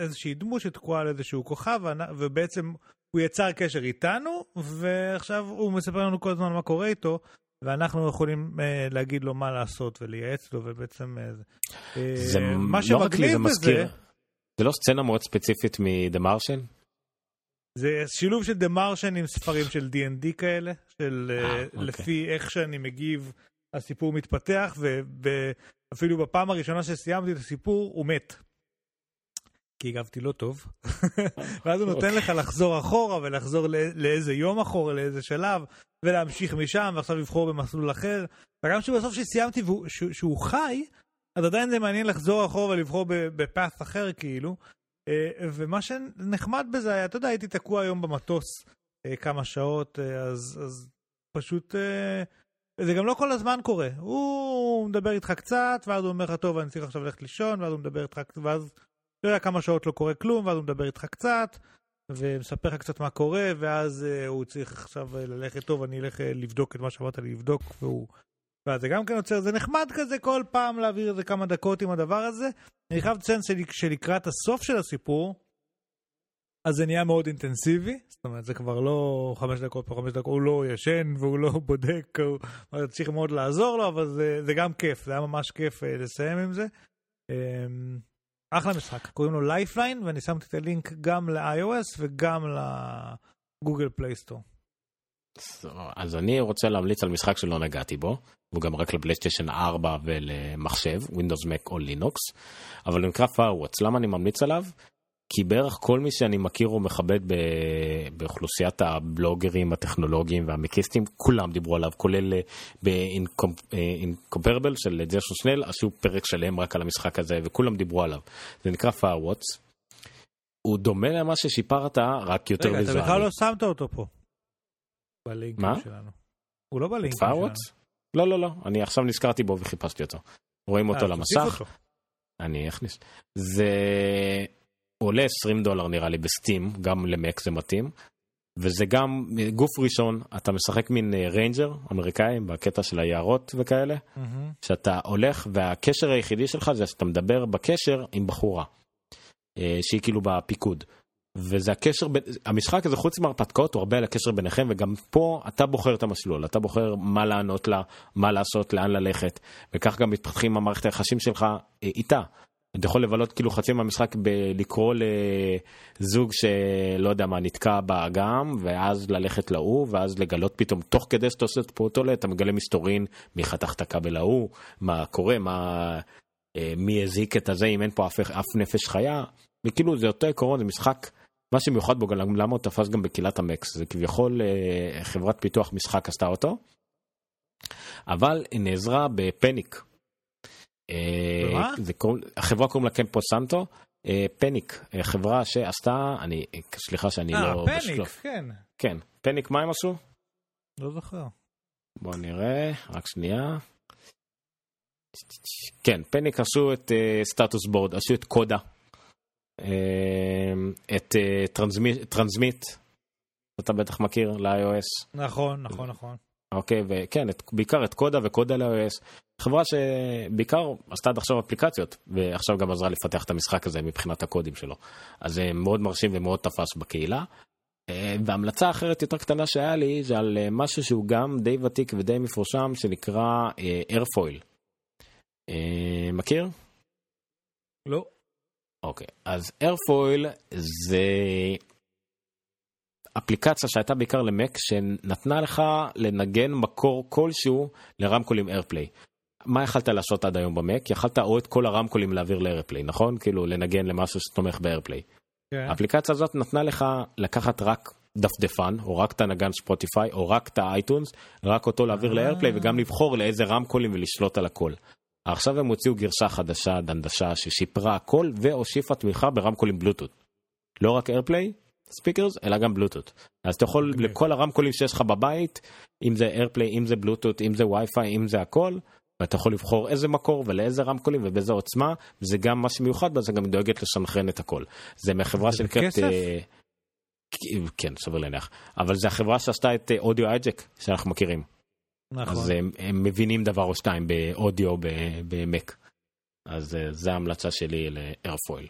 איזושהי דמות שתקועה על איזשהו כוכב, ובעצם הוא יצר קשר איתנו, ועכשיו הוא מספר לנו כל הזמן מה קורה איתו, ואנחנו יכולים אה, להגיד לו מה לעשות ולייעץ לו, ובעצם... אה, אה, זה מה לא רק לי, זה מזכיר. זה לא סצנה מאוד ספציפית מ"דה מרשן"? זה שילוב של דה מרשן עם ספרים של D&D כאלה, של אה, אה, אוקיי. לפי איך שאני מגיב, הסיפור מתפתח, ואפילו בפעם הראשונה שסיימתי את הסיפור, הוא מת. כי הגבתי לא טוב. [laughs] ואז הוא נותן אוקיי. לך לחזור אחורה ולחזור לא- לאיזה יום אחורה, לאיזה שלב, ולהמשיך משם, ועכשיו לבחור במסלול אחר. וגם שבסוף שסיימתי והוא- שהוא שהוא חי, אז עדיין זה מעניין לחזור אחורה ולבחור בפאס אחר כאילו. אה, ומה שנחמד בזה היה, אתה יודע, הייתי תקוע היום במטוס אה, כמה שעות, אה, אז, אז פשוט, זה גם לא כל הזמן קורה. הוא מדבר איתך קצת, ואז הוא אומר לך, טוב, אני צריך עכשיו ללכת לישון, ואז הוא מדבר איתך, ואז, אתה יודע, כמה שעות לא קורה כלום, ואז הוא מדבר איתך קצת, ומספר לך קצת מה קורה, ואז אה, הוא צריך עכשיו אה, ללכת, טוב, אני אלך אה, לבדוק את מה שאמרת לי לבדוק, והוא ואז זה גם כן יוצר, זה נחמד כזה כל פעם להעביר איזה כמה דקות עם הדבר הזה. אני חייב לציין שלקראת הסוף של הסיפור, אז זה נהיה מאוד אינטנסיבי, זאת אומרת, זה כבר לא חמש דקות פה חמש דקות, הוא לא ישן והוא לא [laughs] בודק, הוא צריך מאוד לעזור לו, אבל זה, זה גם כיף, זה היה ממש כיף uh, לסיים עם זה. Um, אחלה משחק, קוראים לו Lifeline, ואני שמתי את הלינק גם ל-iOS וגם לגוגל Play Store. אז אני רוצה להמליץ על משחק שלא נגעתי בו, הוא גם רק לפלייסטיישן 4 ולמחשב, Windows Mac או Linux, אבל הוא נקרא Firewatch, למה אני ממליץ עליו? כי בערך כל מי שאני מכיר ומכבד באוכלוסיית הבלוגרים הטכנולוגיים והמקיסטים, כולם דיברו עליו, כולל אה, ב-Incomparable של ג'רשון שנל, עשו פרק שלם רק על המשחק הזה, וכולם דיברו עליו. זה נקרא Firewatch. הוא דומה למה ששיפרת, רק יותר ויזואלי. רגע, אתה בכלל לא שמת אותו פה. בלינקים שלנו. הוא לא בלינקים שלנו. לא, לא, לא, אני עכשיו נזכרתי בו וחיפשתי אותו. רואים אותו אה, למסך. אני אכניס. זה עולה 20 דולר נראה לי ב Steam, גם למק זה מתאים. וזה גם גוף ראשון, אתה משחק מין ranger אה, אמריקאי בקטע של היערות וכאלה, mm-hmm. שאתה הולך והקשר היחידי שלך זה שאתה מדבר בקשר עם בחורה, אה, שהיא כאילו בפיקוד. וזה הקשר, המשחק הזה חוץ מהרפתקאות הוא הרבה על הקשר ביניכם וגם פה אתה בוחר את המסלול, אתה בוחר מה לענות לה, מה לעשות, לאן ללכת וכך גם מתפתחים המערכת היחסים שלך אה, איתה. אתה יכול לבלות כאילו חצי מהמשחק בלקרוא לזוג שלא יודע מה נתקע באגם ואז ללכת להוא ואז לגלות פתאום תוך כדי שאתה עושה את פרוטולה אתה מגלה מסתורין מי חתך את הכבל ההוא מה קורה מה אה, מי הזיק את הזה אם אין פה אף, אף נפש חיה. וכאילו זה אותו עקרון זה משחק מה שמיוחד בו גם למה הוא תפס גם בקהילת המקס זה כביכול אה, חברת פיתוח משחק עשתה אותו. אבל היא נעזרה בפניק החברה קוראים לה קמפו סנטו, אה, פניק, אה, חברה שעשתה, אני, סליחה שאני לא... אה, פניק, כן. כן, פניק מה הם עשו? לא זוכר. בוא נראה, רק שנייה. כן, פניק עשו את Status Board, עשו את Coda, את Transmit, אתה בטח מכיר, ל-iOS. נכון, נכון, נכון. אוקיי, וכן, את, בעיקר את Coda ו Coda ל-iOS. חברה שבעיקר עשתה עד עכשיו אפליקציות, ועכשיו גם עזרה לפתח את המשחק הזה מבחינת הקודים שלו. אז זה מאוד מרשים ומאוד תפס בקהילה. אה, והמלצה אחרת יותר קטנה שהיה לי זה על אה, משהו שהוא גם די ותיק ודי מפורשם שנקרא איירפויל. אה, מכיר? לא. אוקיי, אז איירפויל זה אפליקציה שהייתה בעיקר למק שנתנה לך לנגן מקור כלשהו לרמקולים איירפליי. מה יכלת לעשות עד היום במק? יכלת או את כל הרמקולים להעביר לאיירפליי, נכון? כאילו לנגן למשהו שתומך באיירפליי. כן. האפליקציה הזאת נתנה לך לקחת רק דפדפן, או רק את הנגן ספוטיפיי, או רק את ה iTunes, רק אותו להעביר אה. ל AirPlay וגם לבחור לאיזה רמקולים ולשלוט על הכל. עכשיו הם הוציאו גרסה חדשה, דנדשה, ששיפרה הכל והוסיפה תמיכה ברמקולים בלוטות. לא רק AirPlay, speakers אלא גם בלוטות אז אתה יכול okay. לכל הרמקולים שיש לך בבית אם זה AirPlay אם זה בלוטות אם זה וי-פיי אם זה הכל ואתה יכול לבחור איזה מקור ולאיזה רמקולים ובאיזה עוצמה וזה גם מה שמיוחד בזה גם דואגת לשנכרן את הכל זה מהחברה שנקראת uh, כן סביר להניח אבל זה החברה שעשתה את אודיו uh, אייג'ק שאנחנו מכירים. נכון. אז הם, הם מבינים דבר או שתיים באודיו במק אז uh, זה ההמלצה שלי לאיירפויל.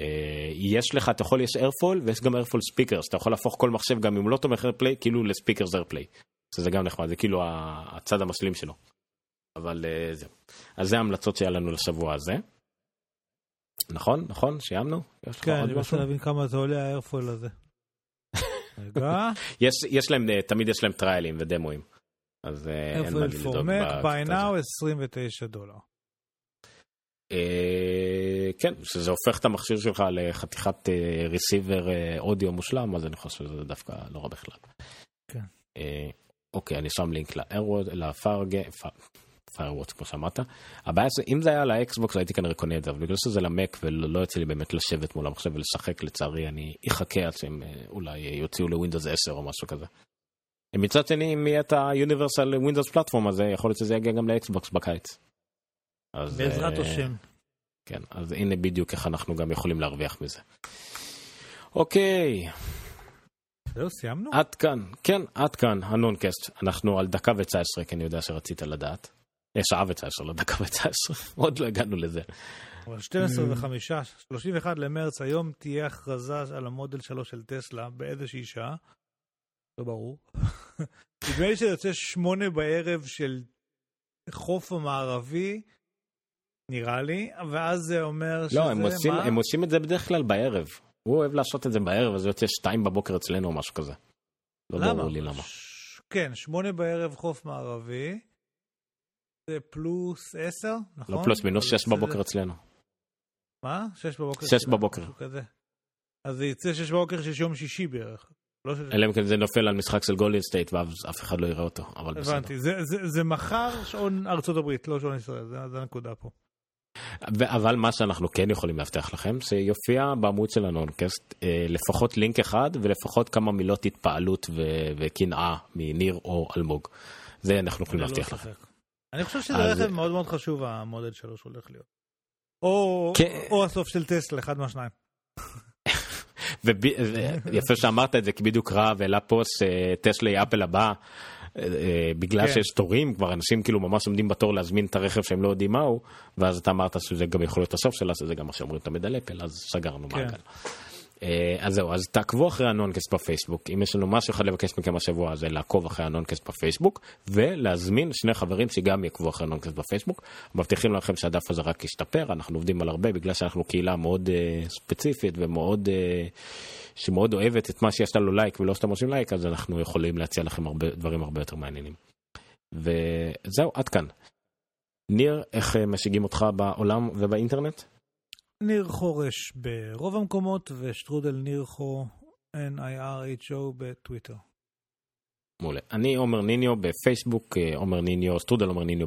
אה, יש לך, אתה יכול, יש איירפול ויש גם איירפול ספיקר, אתה יכול להפוך כל מחשב גם אם לא תומך איירפליי, כאילו לספיקר זה איירפליי. זה גם נחמד, זה כאילו הצד המשלים שלו. אבל אה, זהו. אז זה ההמלצות שהיה לנו לשבוע הזה. נכון? נכון? סיימנו? כן, אני רוצה להבין כמה זה עולה האיירפול הזה. [laughs] רגע. יש, יש להם, אה, תמיד יש להם טריילים ודמוים. אז אין מה לדאוג. איירפול פורמק, by now 29 דולר. אה, כן, שזה הופך את המכשיר שלך לחתיכת ריסיבר אה, אודיו מושלם, אז אני חושב שזה דווקא לא רע בכלל. כן. אה, אוקיי, אני שם לינק לפיירוואט, כמו שאמרת. הבעיה זה, אם זה היה לאקסבוקס הייתי כנראה קונה את זה, אבל בגלל שזה למק ולא יוצא לי באמת לשבת מול המחשב ולשחק, לצערי אני אחכה עד שהם אולי יוציאו לווינדוס 10 או משהו כזה. מצד שני, אם יהיה את ה-Universal Windows פלטפורם הזה, יכול להיות שזה יגיע גם לאקסבוקס בקיץ. אז, בעזרת אה, השם. כן, אז הנה בדיוק איך אנחנו גם יכולים להרוויח מזה. אוקיי. זהו, סיימנו? עד כאן, כן, עד כאן, הנונקאסט. אנחנו על דקה וצע עשרה, כי אני יודע שרצית לדעת. אה, שעה וצע עשרה, לא דקה וצע עשרה, [laughs] עוד לא הגענו לזה. אבל 12 ו-5, 31 למרץ, היום תהיה הכרזה על המודל 3 של טסלה באיזושהי שעה. לא ברור. [laughs] נדמה לי שזה יוצא שמונה בערב של חוף המערבי, נראה לי, ואז זה אומר שזה... לא, הם עושים, מה? הם עושים את זה בדרך כלל בערב. הוא אוהב לעשות את זה בערב, אז זה יוצא שתיים בבוקר אצלנו או משהו כזה. לא למה? ברור לי למה. ש... כן, שמונה בערב חוף מערבי. זה פלוס עשר, נכון? לא פלוס מינוס שש זה- בבוקר אצלנו. מה? שש בבוקר? שש בבוקר. כזה. אז זה יצא שש בבוקר של יום שישי בערך. לא. אלא אם כן זה נופל על משחק של גולדן סטייט ואז אף אחד לא יראה אותו, אבל בסדר. הבנתי, זה, זה, זה מחר שעון ארצות הברית, לא שעון ישראל, זה, זה הנקודה פה. אבל מה שאנחנו כן יכולים להבטיח לכם, שיופיע בעמוד של הנונקאסט אה, לפחות לינק אחד ולפחות כמה מילות התפעלות וקנאה מניר או אלמוג. זה אנחנו יכולים לא להבטיח לכם. אני חושב שזה רכב מאוד מאוד חשוב, המודל 3 הולך להיות. או, כן. או הסוף של טסלה, אחד מהשניים. [laughs] ויפה שאמרת את זה, כי בדיוק רב העלה פוסט אה, טסלה היא אפל הבאה. אה, בגלל כן. שיש תורים כבר אנשים כאילו ממש עומדים בתור להזמין את הרכב שהם לא יודעים מהו ואז אתה אמרת שזה גם יכול להיות הסוף שלה שזה גם מה שאומרים תמיד על אפל אז סגרנו כן. מעגל. אה, אז זהו אז תעקבו אחרי ה Noncast בפייסבוק אם יש לנו משהו אחד לבקש מכם השבוע זה לעקוב אחרי ה Noncast בפייסבוק ולהזמין שני חברים שגם יעקבו אחרי ה Noncast בפייסבוק מבטיחים לכם שהדף הזה רק ישתפר אנחנו עובדים על הרבה בגלל שאנחנו קהילה מאוד אה, ספציפית ומאוד אה, שמאוד אוהבת את מה שיש לנו לייק ולא סתם עושים לייק אז אנחנו יכולים להציע לכם הרבה דברים הרבה יותר מעניינים. וזהו עד כאן. ניר איך אה, משיגים אותך בעולם ובאינטרנט? ניר חורש ברוב המקומות, ושטרודל ניר חו, N-I-R-H-O בטוויטר. מעולה. אני עומר ניניו בפייסבוק, אה, עומר ניניו, סטרודל עומר ניניו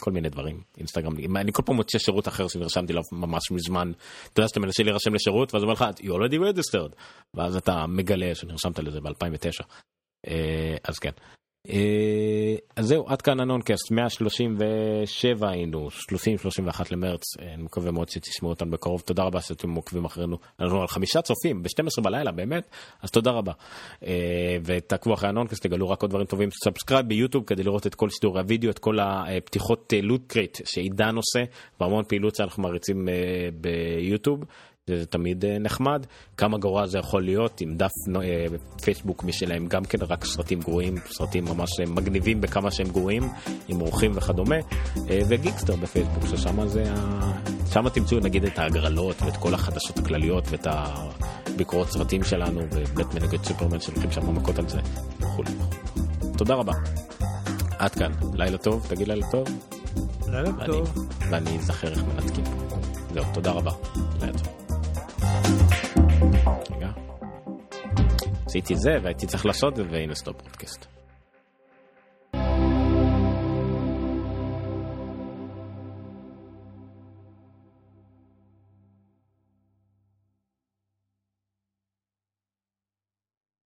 בכל מיני דברים, אינסטגרם, אני כל פעם מוצא שירות אחר שנרשמתי לו ממש מזמן, אתה יודע שאתה מנסה להירשם לשירות ואז אומר לך, you already registered, ואז אתה מגלה שנרשמת לזה ב-2009, אז כן. אה, אז זהו, עד כאן ה Noncast, 137 היינו, 30-31 למרץ, אה, אני מקווה מאוד שתשמעו אותנו בקרוב, תודה רבה שאתם עוקבים אחרינו, אנחנו על חמישה צופים ב-12 בלילה, באמת, אז תודה רבה. אה, ותעקבו אחרי ה Noncast, תגלו רק עוד דברים טובים, subscribe ביוטיוב כדי לראות את כל שידורי הוידאו, את כל הפתיחות Loot Crate שעידן עושה, והמון פעילות שאנחנו מריצים ביוטיוב. זה תמיד אה, נחמד, כמה גרוע זה יכול להיות עם דף אה, פייסבוק משלהם גם כן רק סרטים גרועים, סרטים ממש מגניבים בכמה שהם גרועים, עם אורחים וכדומה, אה, וגיקסטר בפייסבוק, ששם זה, ה... שם תמצאו נגיד את ההגרלות ואת כל החדשות הכלליות ואת הביקורות סרטים שלנו, ובטמן נגד סופרמן שלוקחים שם מכות על זה, וכולי. תודה רבה. עד כאן, לילה טוב, תגיד לילה טוב. לילה ואני- טוב. ואני אזכר איך מנתקים. זהו, תודה רבה. לילה טוב. עשיתי זה והייתי צריך לעשות את זה והנה סטופ פודקאסט.